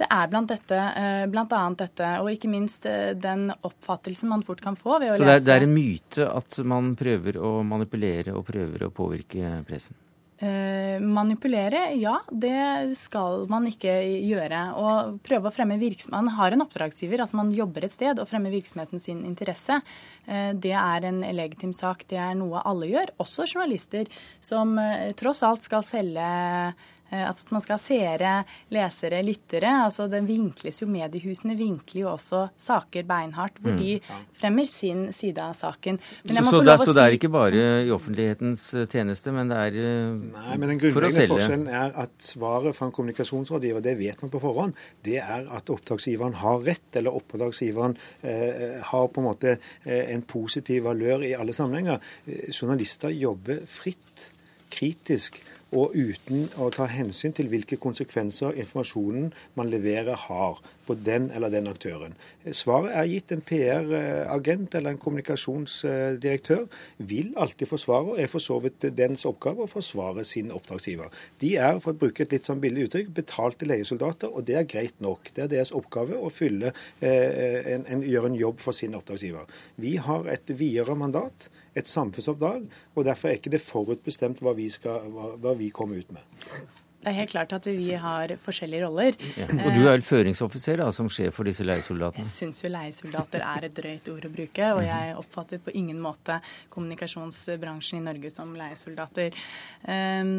Det er blant, dette, blant annet dette, og ikke minst den oppfattelsen man fort kan få ved å lese Så det er en myte at man prøver å manipulere og prøver å påvirke pressen? Uh, manipulere, ja. Det skal man ikke gjøre. Og prøve å fremme virksomhet. Man har en oppdragsgiver, altså man jobber et sted og fremmer virksomheten sin interesse. Det er en legitim sak. Det er noe alle gjør, også journalister, som tross alt skal selge Altså at man skal ha seere, lesere, lyttere. altså det vinkles jo, Mediehusene vinkler jo også saker beinhardt, hvor mm. de fremmer sin side av saken. så, så, det, så det er ikke bare i offentlighetens tjeneste, men det er Nei, men den grunnleggende forskjellen er at svaret fra en kommunikasjonsrådgiver, det vet man på forhånd, det er at oppdragsgiveren har rett, eller oppdragsgiveren eh, har på en måte eh, en positiv valør i alle sammenhenger. Journalister jobber fritt, kritisk og uten å ta hensyn til hvilke konsekvenser informasjonen man leverer har på den eller den aktøren. Svaret er gitt. En PR-agent eller en kommunikasjonsdirektør vil alltid forsvare, og er for så vidt dens oppgave å forsvare sin oppdragsgiver. De er, for å bruke et litt sånn billig uttrykk, betalte leiesoldater, og det er greit nok. Det er deres oppgave å fylle, eh, en, en, gjøre en jobb for sin oppdragsgiver. Vi har et videre mandat, et samfunnsoppdrag, og derfor er ikke det forutbestemt hva vi, skal, hva, hva vi kommer ut med. Det er helt klart at vi har forskjellige roller. Ja. Og du er føringsoffiser da, som sjef for disse leiesoldatene? Jeg syns jo leiesoldater er et drøyt ord å bruke, og jeg oppfatter på ingen måte kommunikasjonsbransjen i Norge som leiesoldater. Um,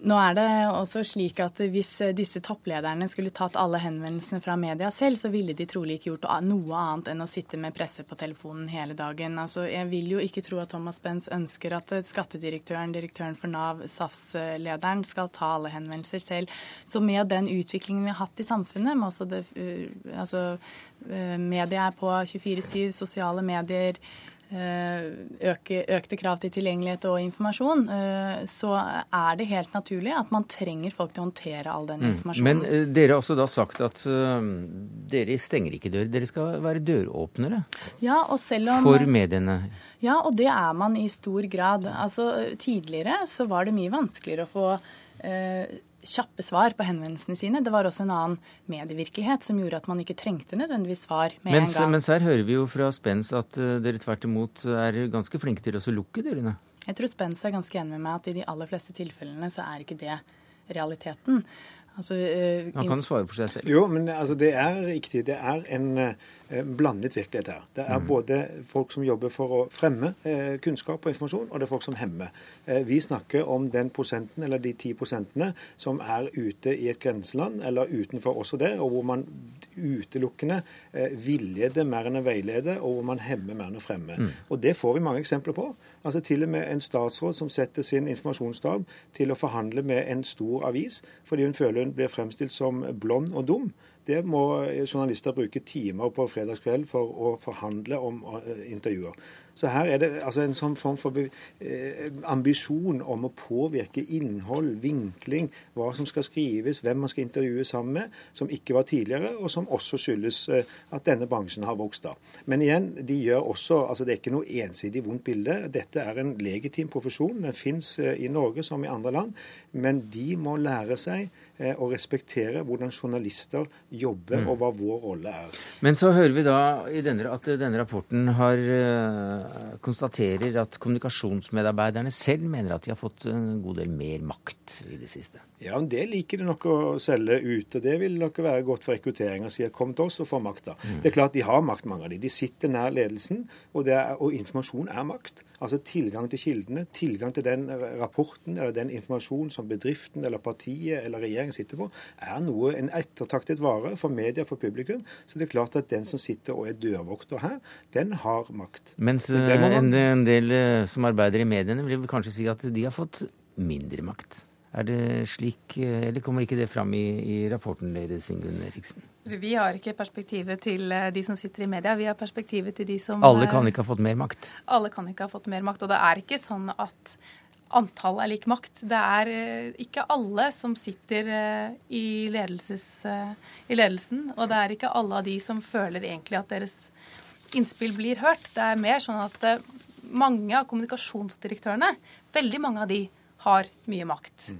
nå er det også slik at Hvis disse topplederne skulle tatt alle henvendelsene fra media selv, så ville de trolig ikke gjort noe annet enn å sitte med presse på telefonen hele dagen. Altså, jeg vil jo ikke tro at Thomas Benz ønsker at skattedirektøren, direktøren for Nav, SAS-lederen skal ta alle henvendelser selv. Så med den utviklingen vi har hatt i samfunnet, med også det, altså, media er på 24-7, sosiale medier, Eh, øke, økte krav til tilgjengelighet og informasjon, eh, så er det helt naturlig at man trenger folk til å håndtere all den informasjonen. Mm. Men eh, dere har også da sagt at dere stenger ikke dører, dere skal være døråpnere ja, om, for mediene? Ja, og det er man i stor grad. Altså, tidligere så var det mye vanskeligere å få kjappe svar på henvendelsene sine. Det var også en annen medievirkelighet som gjorde at man ikke trengte nødvendigvis svar med mens, en gang. Mens her hører vi jo fra Spens at uh, dere tvert imot er ganske flinke til å lukke dørene. Jeg tror Spence er ganske enig med meg at i de aller fleste tilfellene så er ikke det realiteten. Altså, uh, Han kan svare for seg selv. Jo, men altså, det er riktig. Det er en uh, blandet virkelighet her. Det er mm. både folk som jobber for å fremme uh, kunnskap og informasjon, og det er folk som hemmer. vi snakker om den prosenten, eller de ti prosentene, som er ute i et grenseland, eller utenfor også det, og hvor man utelukkende villeder mer enn å veilede, og hvor man hemmer mer enn å fremme. Mm. Og det får vi mange eksempler på. Altså Til og med en statsråd som setter sin informasjonsstab til å forhandle med en stor avis fordi hun føler hun blir fremstilt som blond og dum. Det må journalister bruke timer på fredagskveld for å forhandle om eh, intervjuer. Så her er det altså en sånn form for eh, ambisjon om å påvirke innhold, vinkling, hva som skal skrives, hvem man skal intervjue sammen med, som ikke var tidligere, og som også skyldes eh, at denne bransjen har vokst da. Men igjen, de gjør også altså Det er ikke noe ensidig vondt bilde. Dette er en legitim profesjon. Den fins eh, i Norge som i andre land. Men de må lære seg og respektere hvordan journalister jobber, mm. og hva vår rolle er. Men så hører vi da denne, at denne rapporten har, uh, konstaterer at kommunikasjonsmedarbeiderne selv mener at de har fått en god del mer makt i det siste. Ja, det liker de nok å selge ut. og Det vil nok være godt for rekrutteringa. si kom til oss og få makta. Mm. Det er klart de har makt, mange av de. De sitter nær ledelsen, og, er, og informasjon er makt. Altså tilgang til kildene, tilgang til den rapporten eller den informasjonen som bedriften eller partiet eller regjeringen sitter på, er noe, en ettertaktet vare for media, for publikum. Så det er klart at den som sitter og er dørvokter her, den har makt. Mens man... en, en del eh, som arbeider i mediene vil kanskje si at de har fått mindre makt. Er det slik, eh, eller kommer ikke det fram i, i rapporten deres, Ingunn Eriksen? Altså, vi har ikke perspektivet til eh, de som sitter i media, vi har perspektivet til de som Alle kan ikke ha fått mer makt? Alle kan ikke ha fått mer makt. Og det er ikke sånn at antall er lik makt. Det er eh, ikke alle som sitter i, i ledelsen, og det er ikke alle av de som føler egentlig at deres innspill blir hørt. Det er mer sånn at mange av kommunikasjonsdirektørene, veldig mange av de, har mye makt. Mm.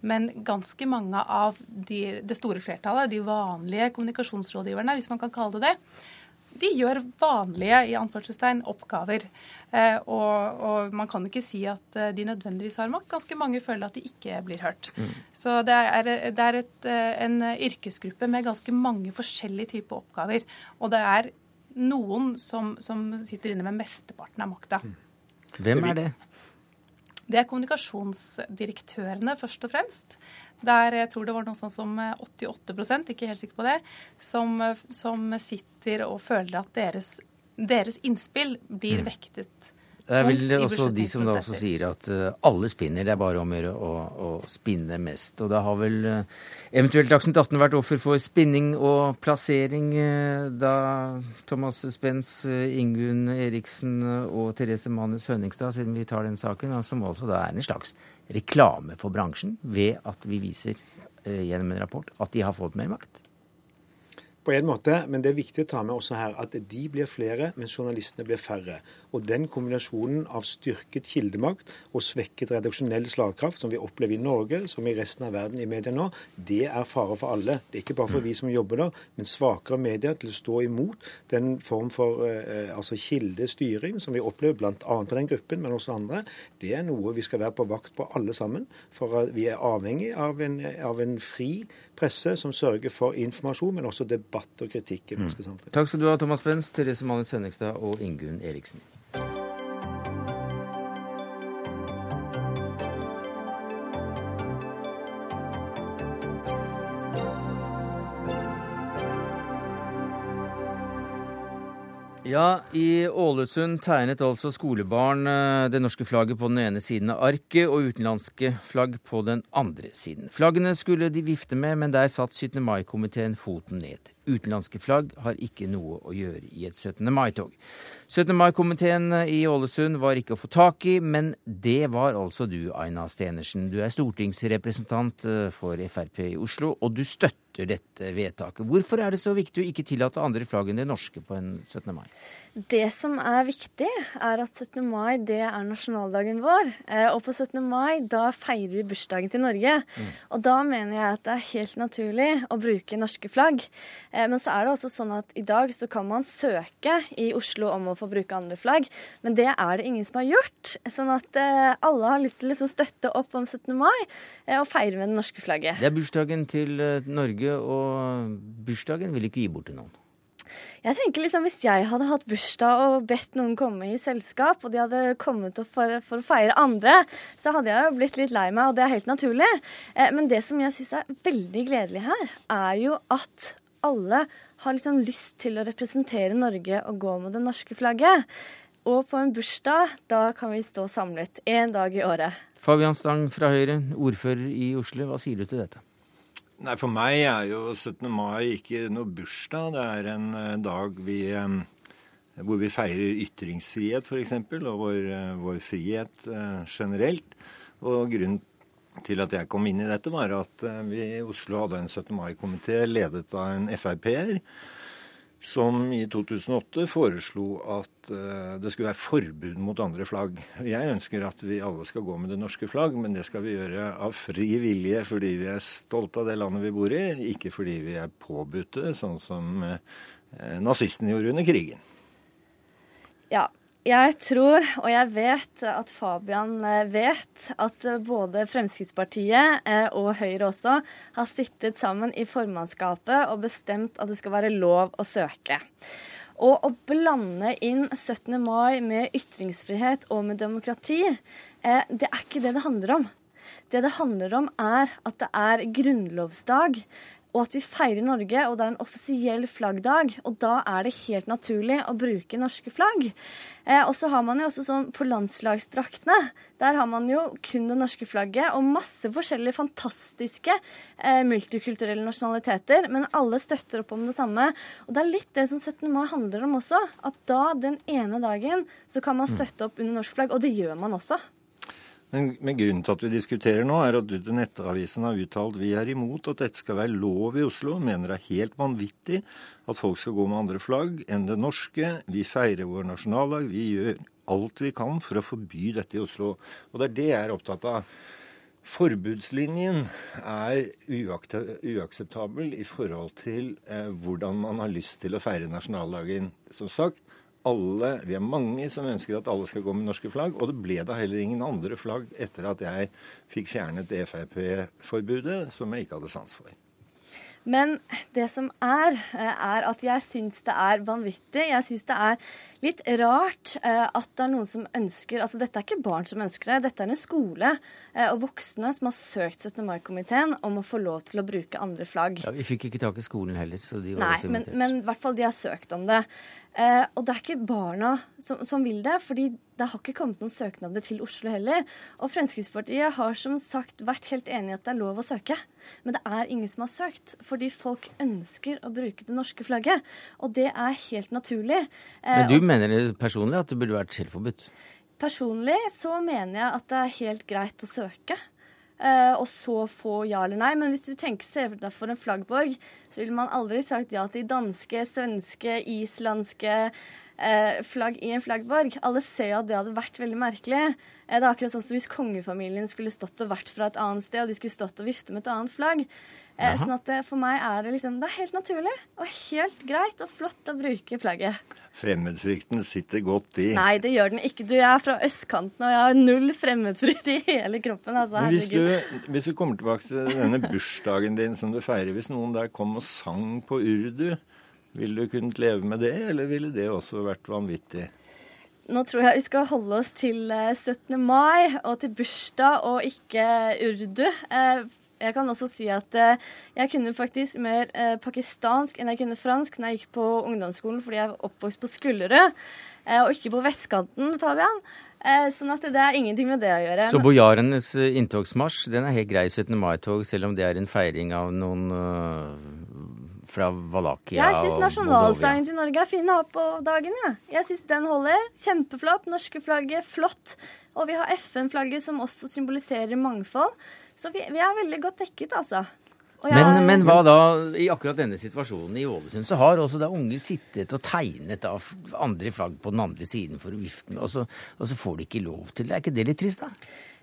Men ganske mange av de, det store flertallet, de vanlige kommunikasjonsrådgiverne, hvis man kan kalle det det, de gjør vanlige i anførselstegn, oppgaver. Eh, og, og, man kan ikke si at eh, de nødvendigvis har makt. Ganske mange føler at de ikke blir hørt. Mm. Så det er, det er et, eh, en yrkesgruppe med ganske mange forskjellige typer oppgaver. Og det er noen som, som sitter inne med mesteparten av makta. Mm. Hvem er det? Det er kommunikasjonsdirektørene, først og fremst. Der jeg tror det var noe sånn som 88% ikke helt sikker på det, som, som sitter og føler at deres, deres innspill blir mm. vektet det er vel også de som da også sier at uh, alle spinner. Det er bare om å gjøre å, spinne mest. Og da har vel uh, eventuelt Dagsnytt 18 vært offer for spinning og plassering uh, da Thomas Spens, Ingunn Eriksen og Therese Manus Hønningstad, siden vi tar den saken, som altså da er en slags reklame for bransjen ved at vi viser gjennom en rapport at de har fått mer makt. På en måte, men det er viktig å ta med også her at de blir flere, men journalistene blir færre. Og den kombinasjonen av styrket kildemakt og svekket redaksjonell slagkraft, som vi opplever i Norge, som i resten av verden i media nå, det er fare for alle. Det er ikke bare for vi som jobber der, men svakere medier til å stå imot den form for eh, altså kildestyring som vi opplever bl.a. på den gruppen, men også andre. Det er noe vi skal være på vakt på alle sammen. For vi er avhengig av en, av en fri presse som sørger for informasjon, men også debatt og kritikk i det norske samfunnet. Takk skal du ha, Thomas Benz, Therese Malin Sønningstad og Ingunn Eriksen. Ja, i Ålesund tegnet altså skolebarn eh, det norske flagget på den ene siden av arket og utenlandske flagg på den andre siden. Flaggene skulle de vifte med, men der satt 17. mai-komiteen foten ned. Utenlandske flagg har ikke noe å gjøre i et 17. mai-tog. 17. mai-komiteen i Ålesund var ikke å få tak i, men det var altså du, Aina Stenersen. Du er stortingsrepresentant eh, for Frp i Oslo, og du støtter dette vedtaket. Hvorfor er det så viktig å ikke tillate andre flagg enn det norske på en 17. mai? Det som er viktig, er at 17. mai det er nasjonaldagen vår. Eh, og på 17. mai da feirer vi bursdagen til Norge. Mm. Og da mener jeg at det er helt naturlig å bruke norske flagg. Eh, men så er det også sånn at i dag så kan man søke i Oslo om å få bruke andre flagg, men det er det ingen som har gjort. Sånn at eh, alle har lyst til å liksom støtte opp om 17. mai og feire med det norske flagget. Det er bursdagen til Norge, og bursdagen vil ikke gi bort til noen. Jeg tenker liksom Hvis jeg hadde hatt bursdag og bedt noen komme i selskap, og de hadde kommet for, for, å feire andre, så hadde jeg jo blitt litt lei meg, og det er helt naturlig. Eh, men det som jeg syns er veldig gledelig her, er jo at alle har liksom lyst til å representere Norge og gå med det norske flagget. Og på en bursdag, da kan vi stå samlet én dag i året. Fabian Stang fra Høyre, ordfører i Oslo, hva sier du til dette? Nei, For meg er jo 17. mai ikke noe bursdag. Det er en eh, dag vi, eh, hvor vi feirer ytringsfrihet, f.eks., og vår, eh, vår, frihet generelt. Og grunnen til at jeg kom inn i dette, var at vi i Oslo hadde en 17. mai-komité ledet av en Frp-er som i 2008 foreslo at uh, det skulle være forbud mot andre flagg. Jeg ønsker at vi alle skal gå med det norske flagg, men det skal vi gjøre av fri vilje fordi vi er stolte av det landet vi bor i, ikke fordi vi er påbudte, sånn som uh, nazistene gjorde under krigen. Ja, jeg tror, og jeg vet, at Fabian eh, vet at både Fremskrittspartiet eh, og Høyre også har sittet sammen i formannskapet og bestemt at det skal være lov å søke. Og å blande inn 17. mai med ytringsfrihet og med demokrati, eh, det er ikke det det handler om. Det det handler om, er at det er grunnlovsdag og at vi feirer Norge, og det er en offisiell flaggdag. Og da er det helt naturlig å bruke norske flagg. Eh, og så har man jo også sånn på landslagsdraktene. Der har man jo kun det norske flagget og masse forskjellige fantastiske eh, multikulturelle nasjonaliteter. Men alle støtter opp om det samme. Og det er litt det som 17. mai handler om også. At da, den ene dagen, så kan man støtte opp under norsk flagg. Og det gjør man også. Men, men, grunnen til at vi diskuterer nå, er at du til Nettavisen har uttalt vi er imot at dette skal være lov i Oslo. Mener det er helt vanvittig at folk skal gå med andre flagg enn det norske. Vi feirer vår nasjonaldag. Vi gjør alt vi kan for å forby dette i Oslo. Og det er det jeg er opptatt av. Forbudslinjen er uakseptabel i forhold til eh, hvordan man har lyst til å feire nasjonaldagen. Som sagt, alle, vi er mange som ønsker at alle skal gå med norske flagg. Og det ble da heller ingen andre flagg etter at jeg fikk fjernet Frp-forbudet, som jeg ikke hadde sans for. Men det som er, eh, er at jeg syns det er vanvittig. Jeg syns det er litt rart uh, at det er noen som ønsker Altså dette er ikke barn som ønsker det, dette er en skole uh, og voksne som har søkt 17. mai-komiteen om å få lov til å bruke andre flagg. Ja, Vi fikk ikke tak i skolen heller, så de var Nei, også invitert. Men, men i hvert fall de har søkt om det. Eh, og det er ikke barna som, som, vil det, fordi det har ikke kommet noen søknader til Oslo heller. Og Fremskrittspartiet har som sagt vært helt enig i at det er lov å søke. Men det er ingen som har søkt, fordi folk ønsker å bruke det norske flagget. Og det er helt naturlig. Men du mener personlig at det burde vært helt forbudt? Personlig så mener jeg at det er helt greit å søke. Uh, og så få ja eller nei. Men hvis du tenker seg for en flaggborg, så ville man aldri sagt ja til danske, svenske, islandske uh, flagg i en flaggborg. Alle ser jo at det hadde vært veldig merkelig. Uh, det er akkurat sånn som hvis kongefamilien skulle stått og vært fra et annet sted, og de skulle stått og vifte med et annet flagg. Eh, sånn at det, For meg er det liksom, det er helt naturlig og helt greit og flott å bruke plagget. Fremmedfrykten sitter godt i. Nei, det gjør den ikke. Du, Jeg er fra østkanten, og jeg har null fremmedfrykt i hele kroppen. Altså, hvis, du, hvis, du, kommer tilbake til denne bursdagen din som du feirer, hvis noen der kom og sang på urdu, ville du kunnet leve med det, eller ville det også vært vanvittig? Nå tror jeg vi skal holde oss til 17. Eh, mai og til bursdag og ikke urdu. Jeg kan også si at eh, jeg kunne faktisk mer eh, pakistansk enn jeg kunne fransk når jeg gikk på ungdomsskolen, fordi jeg var oppvokst på Skullerud, eh, og ikke på vestkanten, Fabian. Sånn at det er ingenting med det å gjøre. Så bojarenes inntogsmarsj den er helt grei 17. mai-tog, selv om det er en feiring av noen fra Valakia Jeg syns nasjonalsangen til Norge er fin å ha på dagen. Ja. Jeg syns den holder. Kjempeflott. Norske flagget, flott. Og vi har FN-flagget som også symboliserer mangfold. Så vi, vi er veldig godt dekket, altså. Men, men, hva da, i akkurat denne situasjonen i Ålesund, så har også da unge sittet og tegnet av andre flagg på den andre siden for å vifte med, og så, og så får de ikke lov til det. Er ikke det litt trist, da?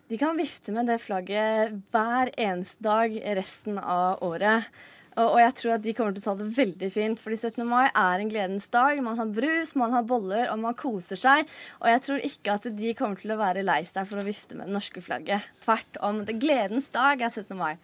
De kan vifte med det flagget hver eneste dag resten av året. Og, og jeg tror at de kommer til å ta det veldig fint. Fordi 17. mai er en gledens dag. Man har brus, man har boller, og man koser seg. Og jeg tror ikke at de kommer til å være lei seg for å vifte med det norske flagget. Tvert om. Det gledens dag er 17. mai.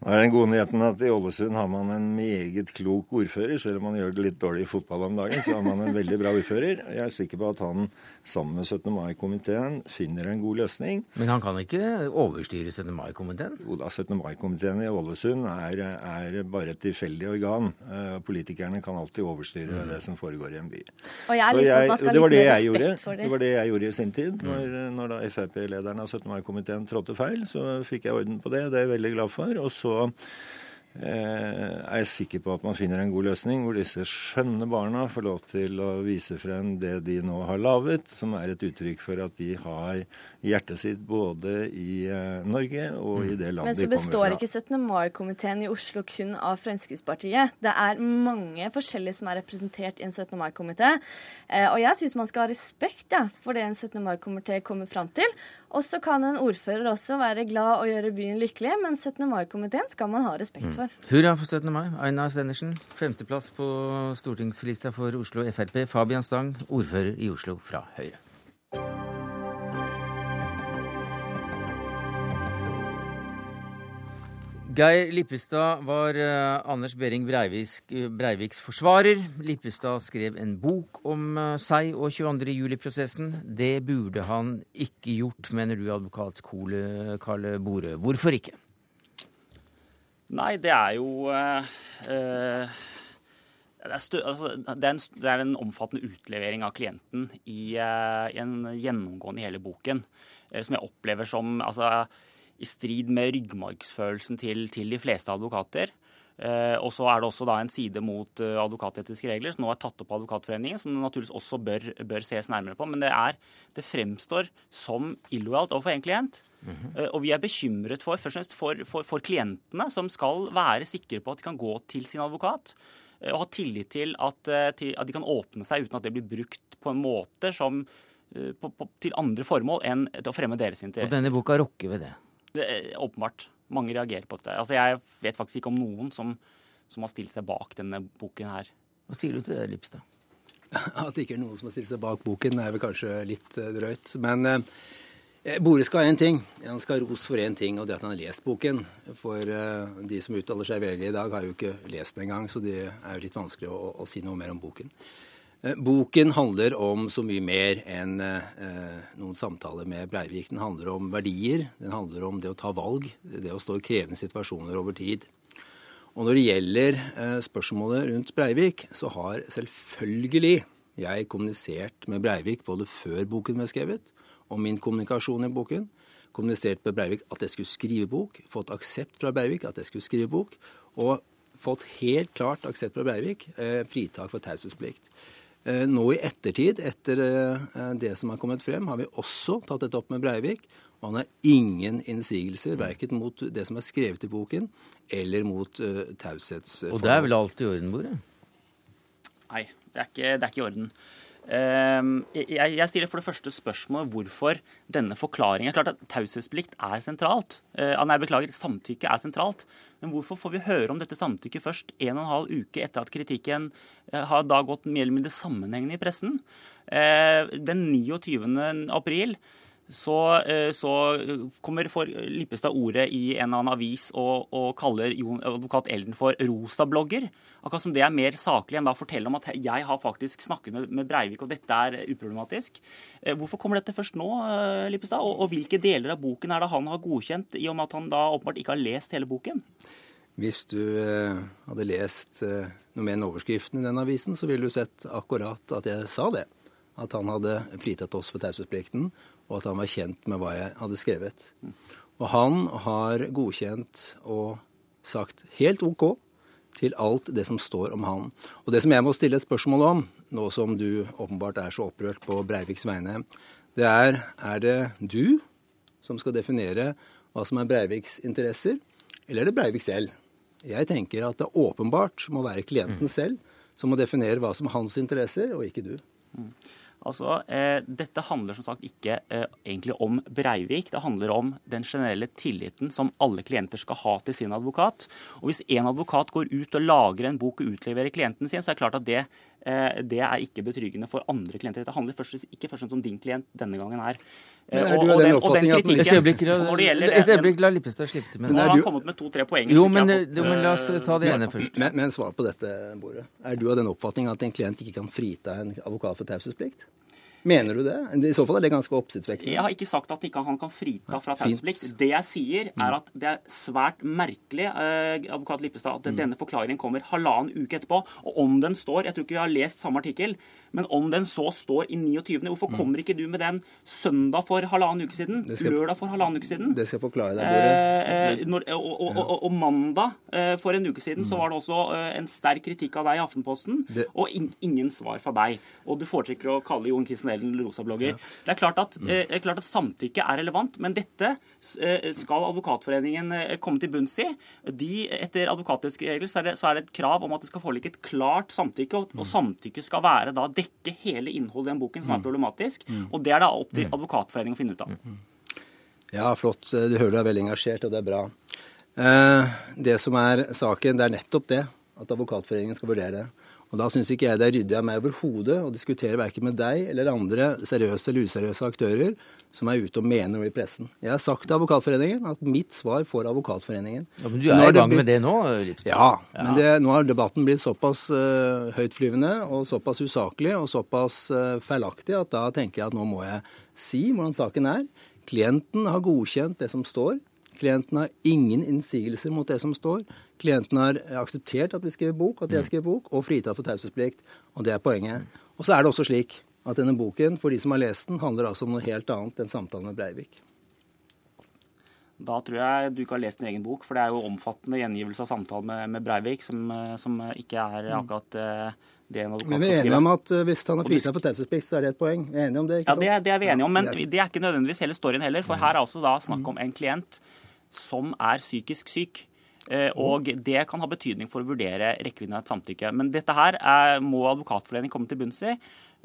Nå er den gode nyheten at I Ålesund har man en meget klok ordfører. Selv om man gjør det litt dårlig i fotball om dagen, så har man en veldig bra ordfører. Jeg er sikker på at han sammen med 17. mai-komiteen finner en god løsning. Men han kan ikke overstyre 17. mai-komiteen? Jo da, 17. mai-komiteen i Ålesund er, er, bare et tilfeldig organ. Eh, politikerne kan alltid overstyre mm. det som foregår i en by. Og jeg er liksom jeg, man skal det var det jeg gjorde. Det. det var det jeg gjorde i sin tid. Mm. Når, når da Frp-lederen av 17. mai-komiteen trådte feil, så fikk jeg orden på det. Det er jeg veldig glad for. Og så så eh, er jeg sikker på at man finner en god løsning hvor disse skjønne barna får lov til å vise frem det de nå har laget, som er et uttrykk for at de har hjertet sitt både i eh, Norge og i det landet de kommer fra. Men så består ikke 17. mai-komiteen i Oslo kun av Fremskrittspartiet. Det er mange forskjellige som er representert i en 17. mai-komité. Eh, og jeg syns man skal ha respekt ja, for det en 17. mai-komité kommer fram til. Og så kan en ordfører også være glad og gjøre byen lykkelig, men 17. mai-komiteen skal man ha respekt mm. for. Mm. Hurra for 17. mai. Aina Stenersen, femteplass på stortingslista for Oslo Frp. Fabian Stang, ordfører i Oslo fra Høyre. Geir Lippestad var uh, Anders Behring Breiviks, uh, forsvarer. Lippestad skrev en bok om uh, seg og 22. juli-prosessen. Det burde han ikke gjort, mener du, advokat Karle Bore. Hvorfor ikke? Nei, det er jo det er, altså, det, er en, det er, en, omfattende utlevering av klienten i, i en gjennomgående i hele boken, som jeg opplever som altså, i strid med ryggmargsfølelsen til, til de fleste advokater. Eh, og så er det også da en side mot eh, advokatetiske regler som nå er tatt opp av Advokatforeningen, som naturligvis også bør, bør, ses nærmere på. Men det, er, det fremstår som illojalt overfor en klient. Mm -hmm. eh, og vi er bekymret for, først og fremst for, for, for, klientene, som skal være sikre på at de kan gå til sin advokat. Uh, og ha tillit til at, til at, de kan åpne seg uten at det blir brukt på en måte som, på, på, til andre formål enn å fremme deres interesser. Og denne boka rokker ved det? Det er åpenbart. Mange reagerer på dette. Altså, jeg vet faktisk ikke om noen som, som har stilt seg bak denne boken her. Hva sier du til det, Lipstad? At det ikke er noen som har stilt seg bak boken, er vel kanskje litt uh, drøyt. Men eh, Bore skal ha én ting. Han skal ha ros for én ting, og det er at han har lest boken. For eh, de som uttaler seg veldig i dag, har jo ikke lest den engang, så det er jo litt vanskelig å, å si noe mer om boken. Eh, boken handler om så mye mer enn eh, noen samtaler med Breivik. Den handler om verdier, den handler om det å ta valg, det å stå i krevende situasjoner over tid. Og når det gjelder eh, spørsmålet rundt Breivik, så har selvfølgelig jeg kommunisert med Breivik både før boken ble skrevet, og min kommunikasjon i boken. Kommunisert med Breivik at jeg skulle skrive bok, fått aksept fra Breivik at jeg skulle skrive bok, og fått helt klart aksept fra Breivik, eh, fritak for taushetsplikt. Eh, nå i ettertid, etter eh, det som har kommet frem, har vi også tatt dette opp med Breivik. Og han har ingen innsigelser, verken mot det som er skrevet i boken, eller mot uh, taushetsforholdet. Og det er vel alt i orden, Bore? Nei, det er ikke, det er ikke i orden. Ehm, jeg, stiller for det første spørsmålet hvorfor denne forklaringen Klart at Taushetsplikt er sentralt. Uh, nei, beklager, samtykke er sentralt. Men hvorfor får vi høre om dette samtykket først en og en halv uke etter at kritikken eh, har da gått mer eller mindre sammenhengende i pressen? Eh, den 29. april så, eh, så, kommer Lippestad ordet i en eller annen avis og, og kaller Jon, advokat Elden for rosablogger. Akkurat som det er mer saklig enn da å fortelle om at jeg har faktisk snakket med, med Breivik, og dette er uproblematisk. Hvorfor kommer dette først nå, Lippestad? Og, og hvilke deler av boken er det han har godkjent, i og med at han da åpenbart ikke har lest hele boken? Hvis du eh, hadde lest eh, noe mer enn overskriften i den avisen, så ville du sett akkurat at jeg sa det. At han hadde fritatt oss for taushetsplikten, og at han var kjent med hva jeg hadde skrevet. Og han har godkjent og sagt helt OK til alt det som står om han. Og det som jeg må stille et spørsmål om, nå som du åpenbart er så opprørt på Breiviks vegne, det er er det du som skal definere hva som er Breiviks interesser, eller er det Breivik selv? Jeg tenker at det åpenbart må være klienten mm. selv som må definere hva som er hans interesser, og ikke du. Altså, eh, Dette handler som sagt ikke eh, egentlig om Breivik. Det handler om den generelle tilliten som alle klienter skal ha til sin advokat. Og Hvis en advokat går ut og lager en bok og utleverer klienten sin, så er det klart at det, det er ikke betryggende for andre klienter. Det handler først, ikke først og fremst om din klient denne gangen her. Men er du av den oppfatning at Et øyeblikk, la, et øyeblikk, la Lippestad slippe til. Men nå har han kommet med to-tre poeng. Jo, men, fått, men la oss ta det ene eh, først. Men, men svar på dette, Bordet. Er du av den oppfatning at en klient ikke kan frita en advokat for taushetsplikt? Mener du det? I så fall er det ganske oppsiktsvekkende. Jeg har ikke sagt at ikke han kan frita fra taushetsplikt. Det jeg sier, er at det er svært merkelig eh, advokat Lippestad, at denne forklaringen kommer halvannen uke etterpå. Og om den står Jeg tror ikke vi har lest samme artikkel, men om den så står i 29., hvorfor kommer ikke du med den søndag for halvannen uke siden? Skal- Lørdag for halvannen uke siden? Det skal jeg forklare deg, Bore. Eh, eh, og, og, og, og mandag eh, for en uke siden så var det også eh, en sterk kritikk av deg i Aftenposten, Det- og in, ingen svar fra deg. Og du foretrekker å kalle Jon Christian Ellen rosablogger. Det, er klart at, eh, det er klart at samtykke er relevant, men dette eh, skal Advokatforeningen eh, komme til bunns i. De, etter advokatiske regler så er, det, så er det et krav om at det skal foreligge et klart samtykke, og, og samtykke skal være da dekke hele innholdet i den boken, som er problematisk. Og det er da opp til Advokatforeningen å finne ut av. Ja, flott. Du hører du er veldig engasjert, og det er bra. Eh, det som er saken, det er nettopp det. At Advokatforeningen skal vurdere det. Og Da syns ikke jeg det er ryddig av meg overhodet å diskutere verken med deg eller andre seriøse eller useriøse aktører som er ute og mener noe i pressen. Jeg har sagt til Advokatforeningen at mitt svar får Advokatforeningen. Ja, men du er i gang gang med det nå, Lipstad? Ja, men det, nå har debatten blitt såpass uh, høytflyvende og såpass usaklig og såpass uh, feilaktig at da tenker jeg at nå må jeg si hvordan saken er. Klienten har godkjent det som står. Klienten har ingen innsigelser mot det som står. Klienten har akseptert at vi skriver bok, at jeg skriver bok, og fritatt for taushetsplikt. Og det er poenget. Og så er det også slik at denne boken, for de som har lest den, handler altså om noe helt annet enn samtalen med Breivik. Da tror jeg du ikke har lest din egen bok, for det er jo omfattende gjengivelse av samtalen med, med Breivik, som, eh, som ikke er akkurat uh, det en advokat Men vi er enige om at eh, hvis han har fritatt for taushetsplikt, så er det et poeng. Vi er enige om det, ikke Ja, sant? det, er- det er vi enige om, men det er det er ikke nødvendigvis hele storyen heller. For her er også da snakk om en klient som er psykisk syk. Eh, Og det kan ha betydning for å vurdere rekkevidden av et samtykke. Men dette her er, må Advokatforeningen komme til bunns i.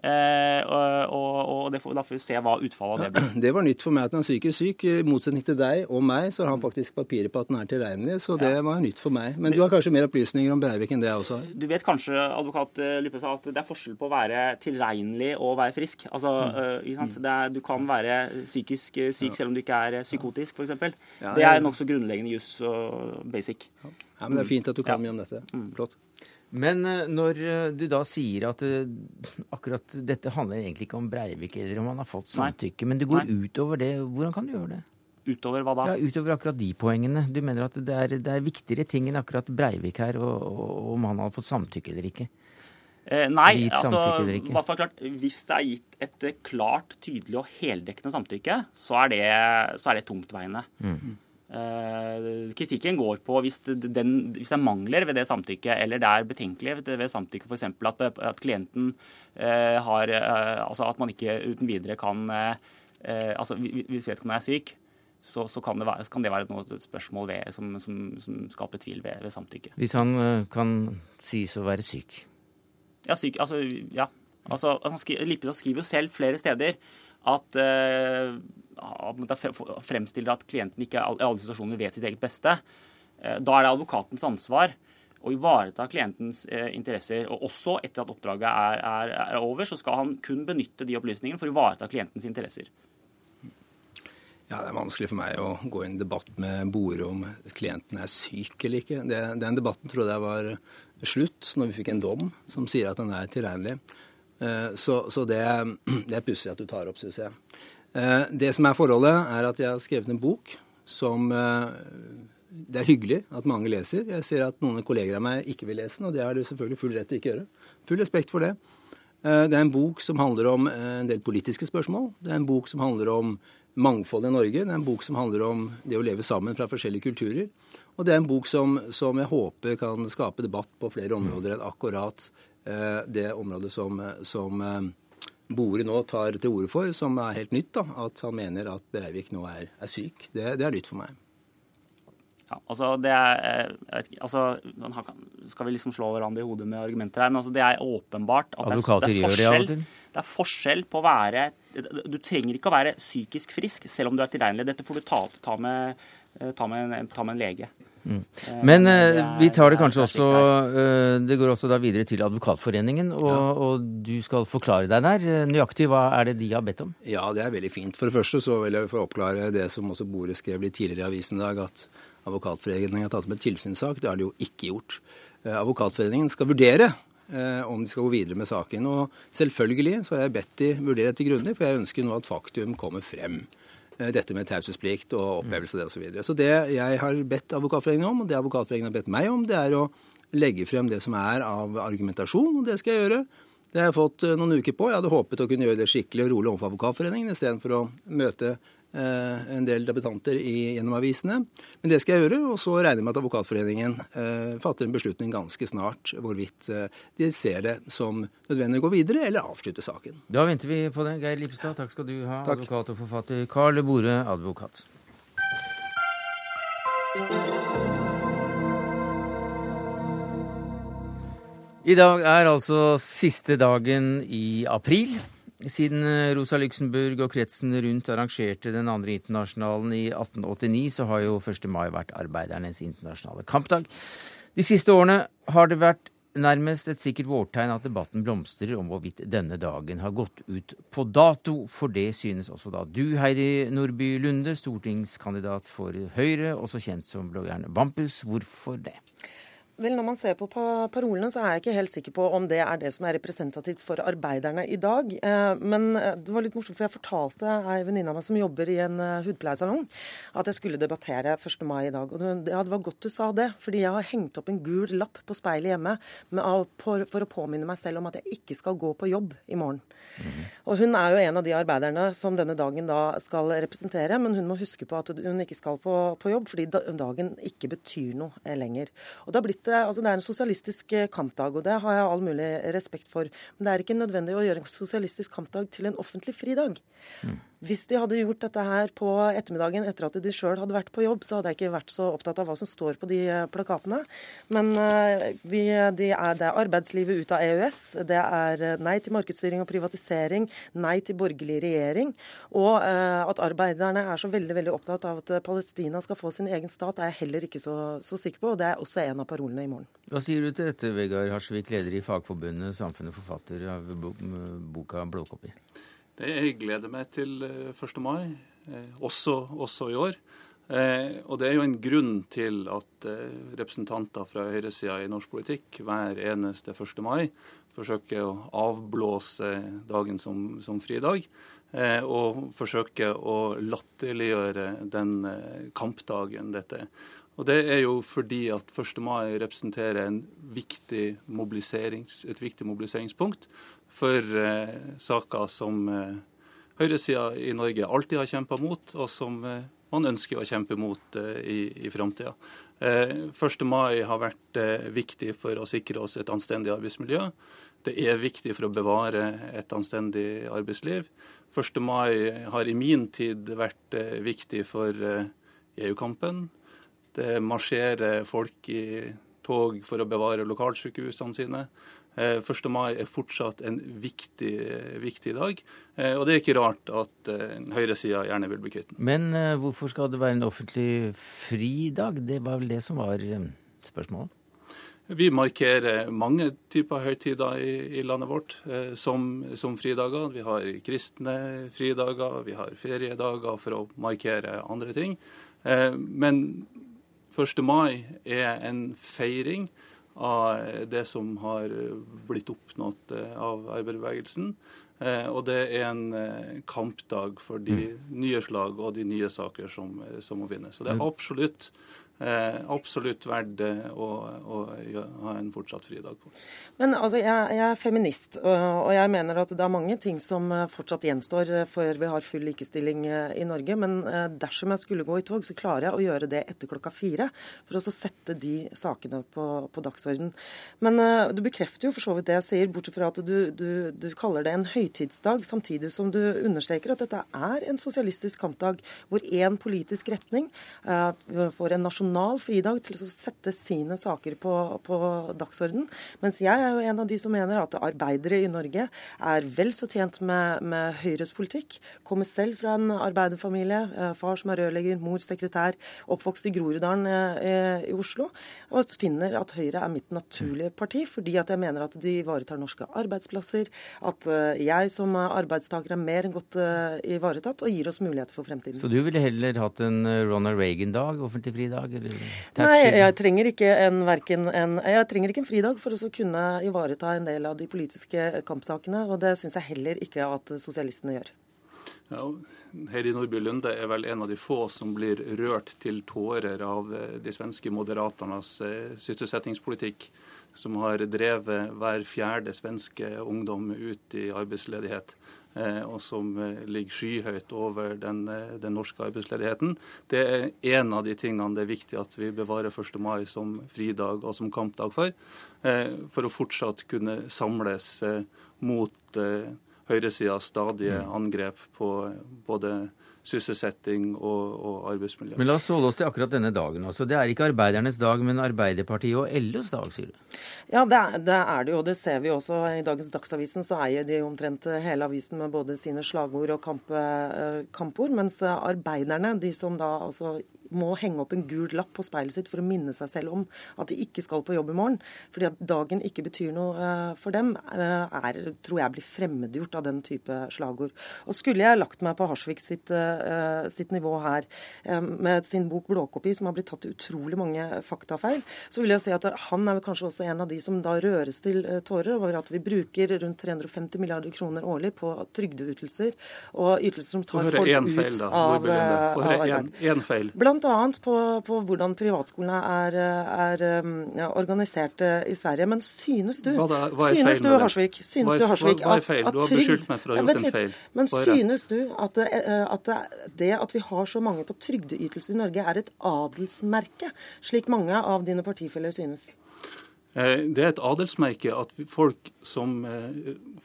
Eh, og, og, og det får, da får vi se hva utfallet av det blir. Det var nytt for meg at han er psykisk syk. I motsetning til deg og meg, så har han faktisk papirer på at han er tilregnelig. Så det var nytt for meg. Men du har kanskje mer opplysninger om Breivik enn det også? Du vet kanskje, advokat eh, sa, at det er forskjell på å være tilregnelig og å være frisk. Altså, eh, ikke sant? Det er, du kan være psykisk eh, syk selv om du ikke er eh, psykotisk, f.eks. Ja, det jeg- er nokså grunnleggende juss og basic. Ja, men Det er fint at du kan mye om dette. Flott. Men eh, når eh, du da sier at eh, akkurat dette handler egentlig ikke om Breivik eller om han har fått Nei. samtykke, men det går Nei. utover det, hvordan kan du gjøre det? Utover hva da? Ja, Utover akkurat de poengene. Du mener at det er, det er viktigere ting enn akkurat Breivik her, og, og om han har fått samtykke eller ikke? Eh, nei, altså, hvert fall klart, hvis det er gitt et klart, tydelig og heldekkende samtykke, så er det, så er det tungtveiende. Mm. Eh, kritikken går på hvis den, hvis det er mangler ved det samtykket, eller det er betenkelig ved, samtykket, f.eks. At, at klienten eh, har eh, Altså at man ikke uten videre kan altså Hvis vedkommende er syk, så, så kan, det være, kan det være et spørsmål ved, som, som, som skaper tvil ved, ved samtykke. Hvis han kan sies å være syk? Ja, syk, altså, ja. Altså, han skri, Lippestad skriver jo selv flere steder at uh, fremstiller at klienten ikke i alle situasjoner vet sitt eget beste. Eh, da er det advokatens ansvar å ivareta klientens eh, interesser. Og også etter at oppdraget er, er, er over, så skal han kun benytte de opplysningene for å ivareta klientens interesser. Ja, Det er vanskelig for meg å gå inn i debatt med Bore om klienten er syk eller ikke. Det, den debatten trodde jeg var slutt når vi fikk en dom som sier at han er tilregnelig. Eh, Så, så det, det er pussig at du tar opp, syns jeg. Eh, Det som er forholdet, er at jeg har skrevet en bok som eh, det er hyggelig at mange leser. Jeg ser at noen kolleger av meg ikke vil lese den, og det har de selvfølgelig full rett til ikke gjøre. Full respekt for det. Det er en bok som handler om en del politiske spørsmål. Det er en bok som handler om mangfold i Norge. Det er en bok som handler om det å leve sammen fra forskjellige kulturer. Og det er en bok som, som jeg håper kan skape debatt på flere områder enn akkurat det området som, som eh, Bore nå tar til orde for, som er helt nytt. da, At han mener at Breivik nå er, er syk. Det, det er nytt for meg. Ja, altså det er, eh, altså, man Skal vi liksom slå hverandre i hodet med argumenter her? Men altså det er åpenbart at det er, det er det forskjell. Det er forskjell på å være Du trenger ikke å være psykisk frisk selv om du er tilregnelig. Dette får du ta, ta, med, ta, med, ta med en lege. Mm. Men eh, vi tar det kanskje også eh, Det går også da videre til Advokatforeningen, og, ja. og, du skal forklare deg der. Nøyaktig hva er det de har bedt om? Ja, det er veldig fint. For det første så vil jeg få oppklare det som også Bore skrev litt tidligere i avisen i dag, at Advokatforeningen har tatt opp en tilsynssak. Det har de jo ikke gjort. Eh, Advokatforeningen skal vurdere om de skal gå videre med saken. Og selvfølgelig så har jeg bedt de vurdere dette grundig, for jeg ønsker nå at faktum kommer frem. Eh, dette med taushetsplikt og opphevelse av det osv. Så, videre. så det jeg har bedt Advokatforeningen om, og det Advokatforeningen har bedt meg om, det er å legge frem det som er av argumentasjon, og det skal jeg gjøre. Det har jeg fått eh, noen uker på. Jeg hadde håpet å kunne gjøre det skikkelig og rolig overfor Advokatforeningen istedenfor å møte en del debutanter i, gjennom avisene. Men det skal jeg gjøre, og så regner jeg med at Advokatforeningen eh, fatter en beslutning ganske snart hvorvidt eh, de ser det som nødvendig å gå videre eller avslutte saken. Da venter vi på det. Geir Lipstad, takk skal du ha, takk. advokat og forfatter. Karl Bore, advokat. I dag er altså siste dagen i april. Siden eh, Rosa Luxemburg og kretsen rundt arrangerte den andre internasjonalen i 1889, så har jo 1. mai vært arbeidernes internasjonale kampdag. De siste årene har det vært nærmest et sikkert vårtegn at debatten blomstrer om hvorvidt denne dagen har gått ut på dato. For det synes også da du, Heidi Nordby Lunde, stortingskandidat for Høyre, også kjent som bloggeren Vampus. Hvorfor det? Vel, Når man ser på parolene, så er jeg ikke helt sikker på om det er det som er representativt for arbeiderne i dag. Eh, men eh, det var litt morsomt, for jeg fortalte ei venninne av meg som jobber i en eh, hudpleiesalong, at jeg skulle debattere 1. mai i dag. Og det, var godt du sa det, fordi jeg har hengt opp en gul lapp på speilet hjemme for, å påminne meg selv om at jeg ikke skal gå på jobb i morgen. Og Hun er jo en av de arbeiderne som denne dagen da skal representere, men hun må huske på at hun ikke skal på, på jobb, fordi dagen ikke betyr noe lenger. Og Det har blitt, altså det er en sosialistisk eh, kampdag, og det har jeg all mulig respekt for. Men det er ikke nødvendig å gjøre en sosialistisk kampdag til en offentlig fridag. Mm. Hvis de hadde gjort dette her på ettermiddagen etter at de sjøl hadde vært på jobb, så hadde jeg ikke vært så opptatt av hva som står på de eh, plakatene. Men eh, vi, de er, det er arbeidslivet ut av EØS, det er eh, nei til markedsstyring og privatisering, nei til borgerlig regjering, og at arbeiderne er så veldig veldig opptatt av at Palestina skal få sin egen stat, er jeg heller ikke så, så sikker på, og det er også en av parolene i morgen. Hva sier du til dette, Vegard Harsvik, leder i Fagforbundet Samfunnet, forfatter av boka 'Blåkopper'? Jeg gleder meg til 1. Eh, mai, eh, også, også i år. Eh, og det er jo en grunn til at representanter fra høyresida i norsk politikk hver eneste 1. mai forsøker å avblåse dagen som, som fridag. og forsøker å latterliggjøre den kampdagen dette er. Og Det er jo fordi at 1. mai representerer viktig et viktig mobiliseringspunkt for eh, saker som eh, høyresida i Norge alltid har kjempa mot, og som eh, man ønsker å kjempe mot eh, i, i framtida. Eh, 1. mai har vært eh, viktig for å sikre oss et anstendig arbeidsmiljø. Det er viktig for å bevare et anstendig arbeidsliv. 1. mai har i min tid vært eh, viktig for EU-kampen. Det marsjerer folk i tog for å bevare lokalsykehusene sine. 1. Eh, mai er fortsatt en viktig, viktig dag. Eh, og det er ikke rart at eh, høyresida gjerne vil bli kvitt den. Men hvorfor skal det være en offentlig fridag? Det var vel det som var spørsmålet? Vi markerer mange typer høytider i, i landet vårt eh, som, som, fridager. Vi har kristne fridager, vi har feriedager for å markere andre ting. Eh, men 1. mai er en feiring av det som har blitt oppnådd eh, av arbeiderbevegelsen. Eh, og det er en eh, kampdag for de mm. nye slag og de nye saker som, som må vinnes. Så det er absolutt absolutt verdt å, å, ha en fortsatt fridag på. Men altså, jeg, jeg, er feminist, og jeg mener at det er mange ting som eh, fortsatt gjenstår eh, før vi har full likestilling i Norge. Men dersom jeg skulle gå i tog, så klarer jeg å gjøre det etter klokka fire. For å sette de sakene på, på dagsorden. Men du bekrefter jo for så vidt det jeg sier, bortsett fra at du, du, du kaller det en høytidsdag, samtidig som du understreker at dette er en sosialistisk kampdag hvor én politisk retning får en nasjonal nasjonal fridag til å sette sine saker på, på dagsorden. Mens jeg er jo en av de som mener at arbeidere i Norge er vel så tjent med, med Høyres politikk. Kommer selv fra en arbeiderfamilie. Eh, far som er rørlegger, mor sekretær. Oppvokst i Groruddalen eh, i Oslo. Og finner at Høyre er mitt naturlige parti, fordi at jeg mener at de ivaretar norske arbeidsplasser. At eh, jeg som arbeidstaker er mer enn godt ivaretatt og gir oss muligheter for fremtiden. Så du ville heller hatt en Ronald Reagan-dag, offentlig fridag? Eller Nei, jeg trenger ikke en, en, jeg trenger ikke en fridag for å kunne ivareta en del av de politiske kampsakene. Og det syns jeg heller ikke at sosialistene gjør. Ja, Heidi Nordby Lunde er vel en av de få som blir rørt til tårer av eh, de svenske moderaternes eh, sysselsettingspolitikk, som har drevet hver fjerde svenske ungdom ut i arbeidsledighet. Eh, og som ligger skyhøyt over den, den, norske arbeidsledigheten. Det er en av de tingene det er viktig at vi bevarer 1. mai som fridag og som kampdag for, for å fortsatt kunne samles mot høyresidas stadige mm. angrep på både sysselsetting og, og, arbeidsmiljø. Men La oss holde oss til akkurat denne dagen. også. Det er ikke arbeidernes dag, men Arbeiderpartiet og LOs dag, sier du? Ja, det er, det er, det jo. Det ser vi også. I dagens Dagsavisen så eier de omtrent hele avisen med både sine slagord og kamp, eh, kampord. Mens arbeiderne, de som da altså må henge opp en gul lapp på speilet sitt for å minne seg selv om at de ikke skal på jobb i morgen, fordi at dagen ikke betyr noe eh, for dem, eh, er, tror jeg blir fremmedgjort av den type slagord. Og skulle jeg lagt meg på Harsvik sitt, eh, sitt nivå her, med sin bok 'Blåkopi', som har blitt tatt utrolig mange faktafeil, så vil jeg si at han er vel kanskje også en av de som da røres til tårer over at vi bruker rundt 350 milliarder kroner årlig på trygdeytelser og ytelser som tar folk ut av, av arbeid. Blant bl.a. På, på hvordan privatskolene er, er ja, organisert eh, i Sverige. Men synes du, hva er, hva er synes du Harsvik, synes du, Harsvik hva, er feil? Du har beskyldt meg for å ha gjort en feil. Men synes du at det, eh, at det, at vi har så mange på trygdeytelser i Norge, er et adelsmerke, slik mange av dine partifeller synes? Eh, det er et adelsmerke at folk som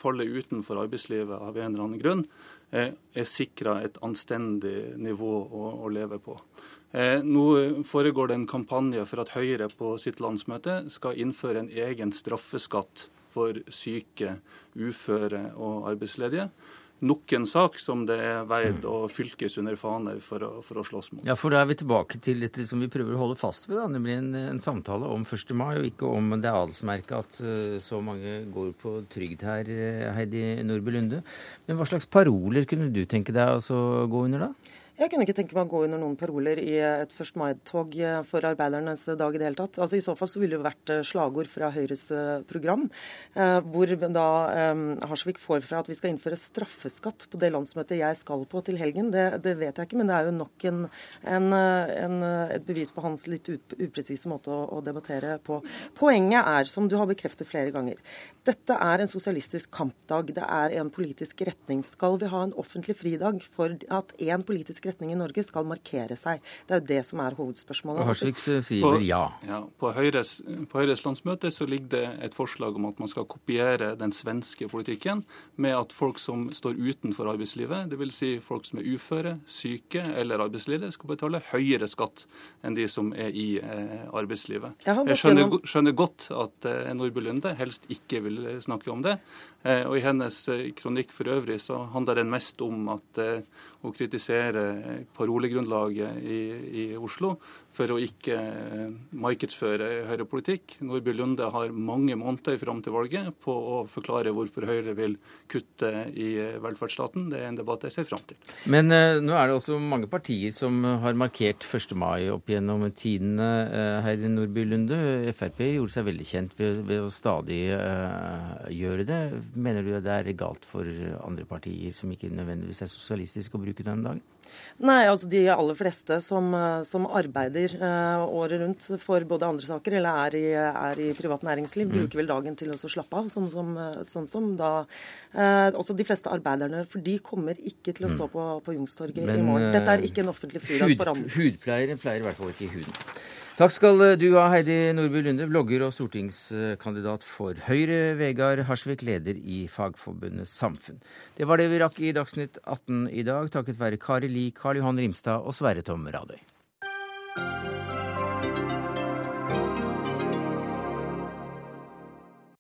faller utenfor arbeidslivet av en eller annen grunn, er sikra et anstendig nivå å, å leve på. Eh, nå foregår det en kampanje for at Høyre på sitt landsmøte skal innføre en egen straffeskatt for syke, uføre og arbeidsledige. Nok en sak som det er veid å fylkes under faner for å, for å, slåss mot. Ja, for Da er vi tilbake til dette som vi prøver å holde fast ved, da, nemlig en, en samtale om 1. mai, og ikke om det adelsmerket at uh, så mange går på trygd her, eh, Heidi Nordby Lunde. Men hva slags paroler kunne du tenke deg å gå under da? Jeg kunne ikke tenke meg å gå under noen paroler i et 1. mai-tog for arbeidernes dag i det hele tatt. Altså I så fall så ville det vært eh, slagord fra Høyres eh, program, eh, hvor da eh, Harsvik får fra at vi skal innføre straffeskatt på det landsmøtet jeg skal på til helgen. Det, det vet jeg ikke, men det er jo nok en, en, en, et bevis på hans litt upresise måte å, å, debattere på. Poenget er, som du har bekreftet flere ganger, dette er en sosialistisk kampdag. Det er en politisk retning. Skal vi ha en offentlig fridag for at én politisk retning i Norge skal markere seg. Det er jo det som er hovedspørsmålet. Harsvik sier vel ja. ja på, Høyres, på Høyres landsmøte så ligger det et forslag om at man skal kopiere den svenske politikken med at folk som står utenfor arbeidslivet, dvs. Si folk som er uføre, syke eller arbeidsledige, skal betale høyere skatt enn de som er i eh, arbeidslivet. Jeg, Jeg skjønner, skjønner, godt at eh, Nordby Lunde helst ikke vil snakke om det. Eh, og i hennes eh, kronikk for øvrig så handler den mest om at eh, å kritisere parolegrunnlaget i, i Oslo for å ikke eh, markedsføre høyrepolitikk. Nordby Lunde har mange måneder fram til valget på å forklare hvorfor Høyre vil kutte i eh, velferdsstaten. Det er en debatt jeg ser fram til. Men eh, nå er det også mange partier som har markert 1. mai opp gjennom tidene. Eh, Heidi Nordby Lunde, Frp gjorde seg veldig kjent ved, ved å stadig eh, gjøre det. Mener du det er galt for andre partier som ikke nødvendigvis er sosialistiske, å bruke den dagen? Nei, altså de aller fleste som, som arbeider uh, året rundt for både andre saker eller er i, er i privat næringsliv, mm. bruker vel dagen til å slappe av, sånn som, sånn som da uh, Også de fleste arbeiderne, for de kommer ikke til å stå mm. på, på Youngstorget i morgen. Dette er ikke en offentlig fridag for andre. Hudpleiere pleier i hvert fall ikke huden. Takk skal du ha, Heidi Nordby Lunde, blogger og stortingskandidat for Høyre. Vegard Harsvik, leder i Fagforbundet Samfunn. Det var det vi rakk i Dagsnytt 18 i dag, takket være Kari Li, Karl Johan Rimstad og Sverre Tom Radøy.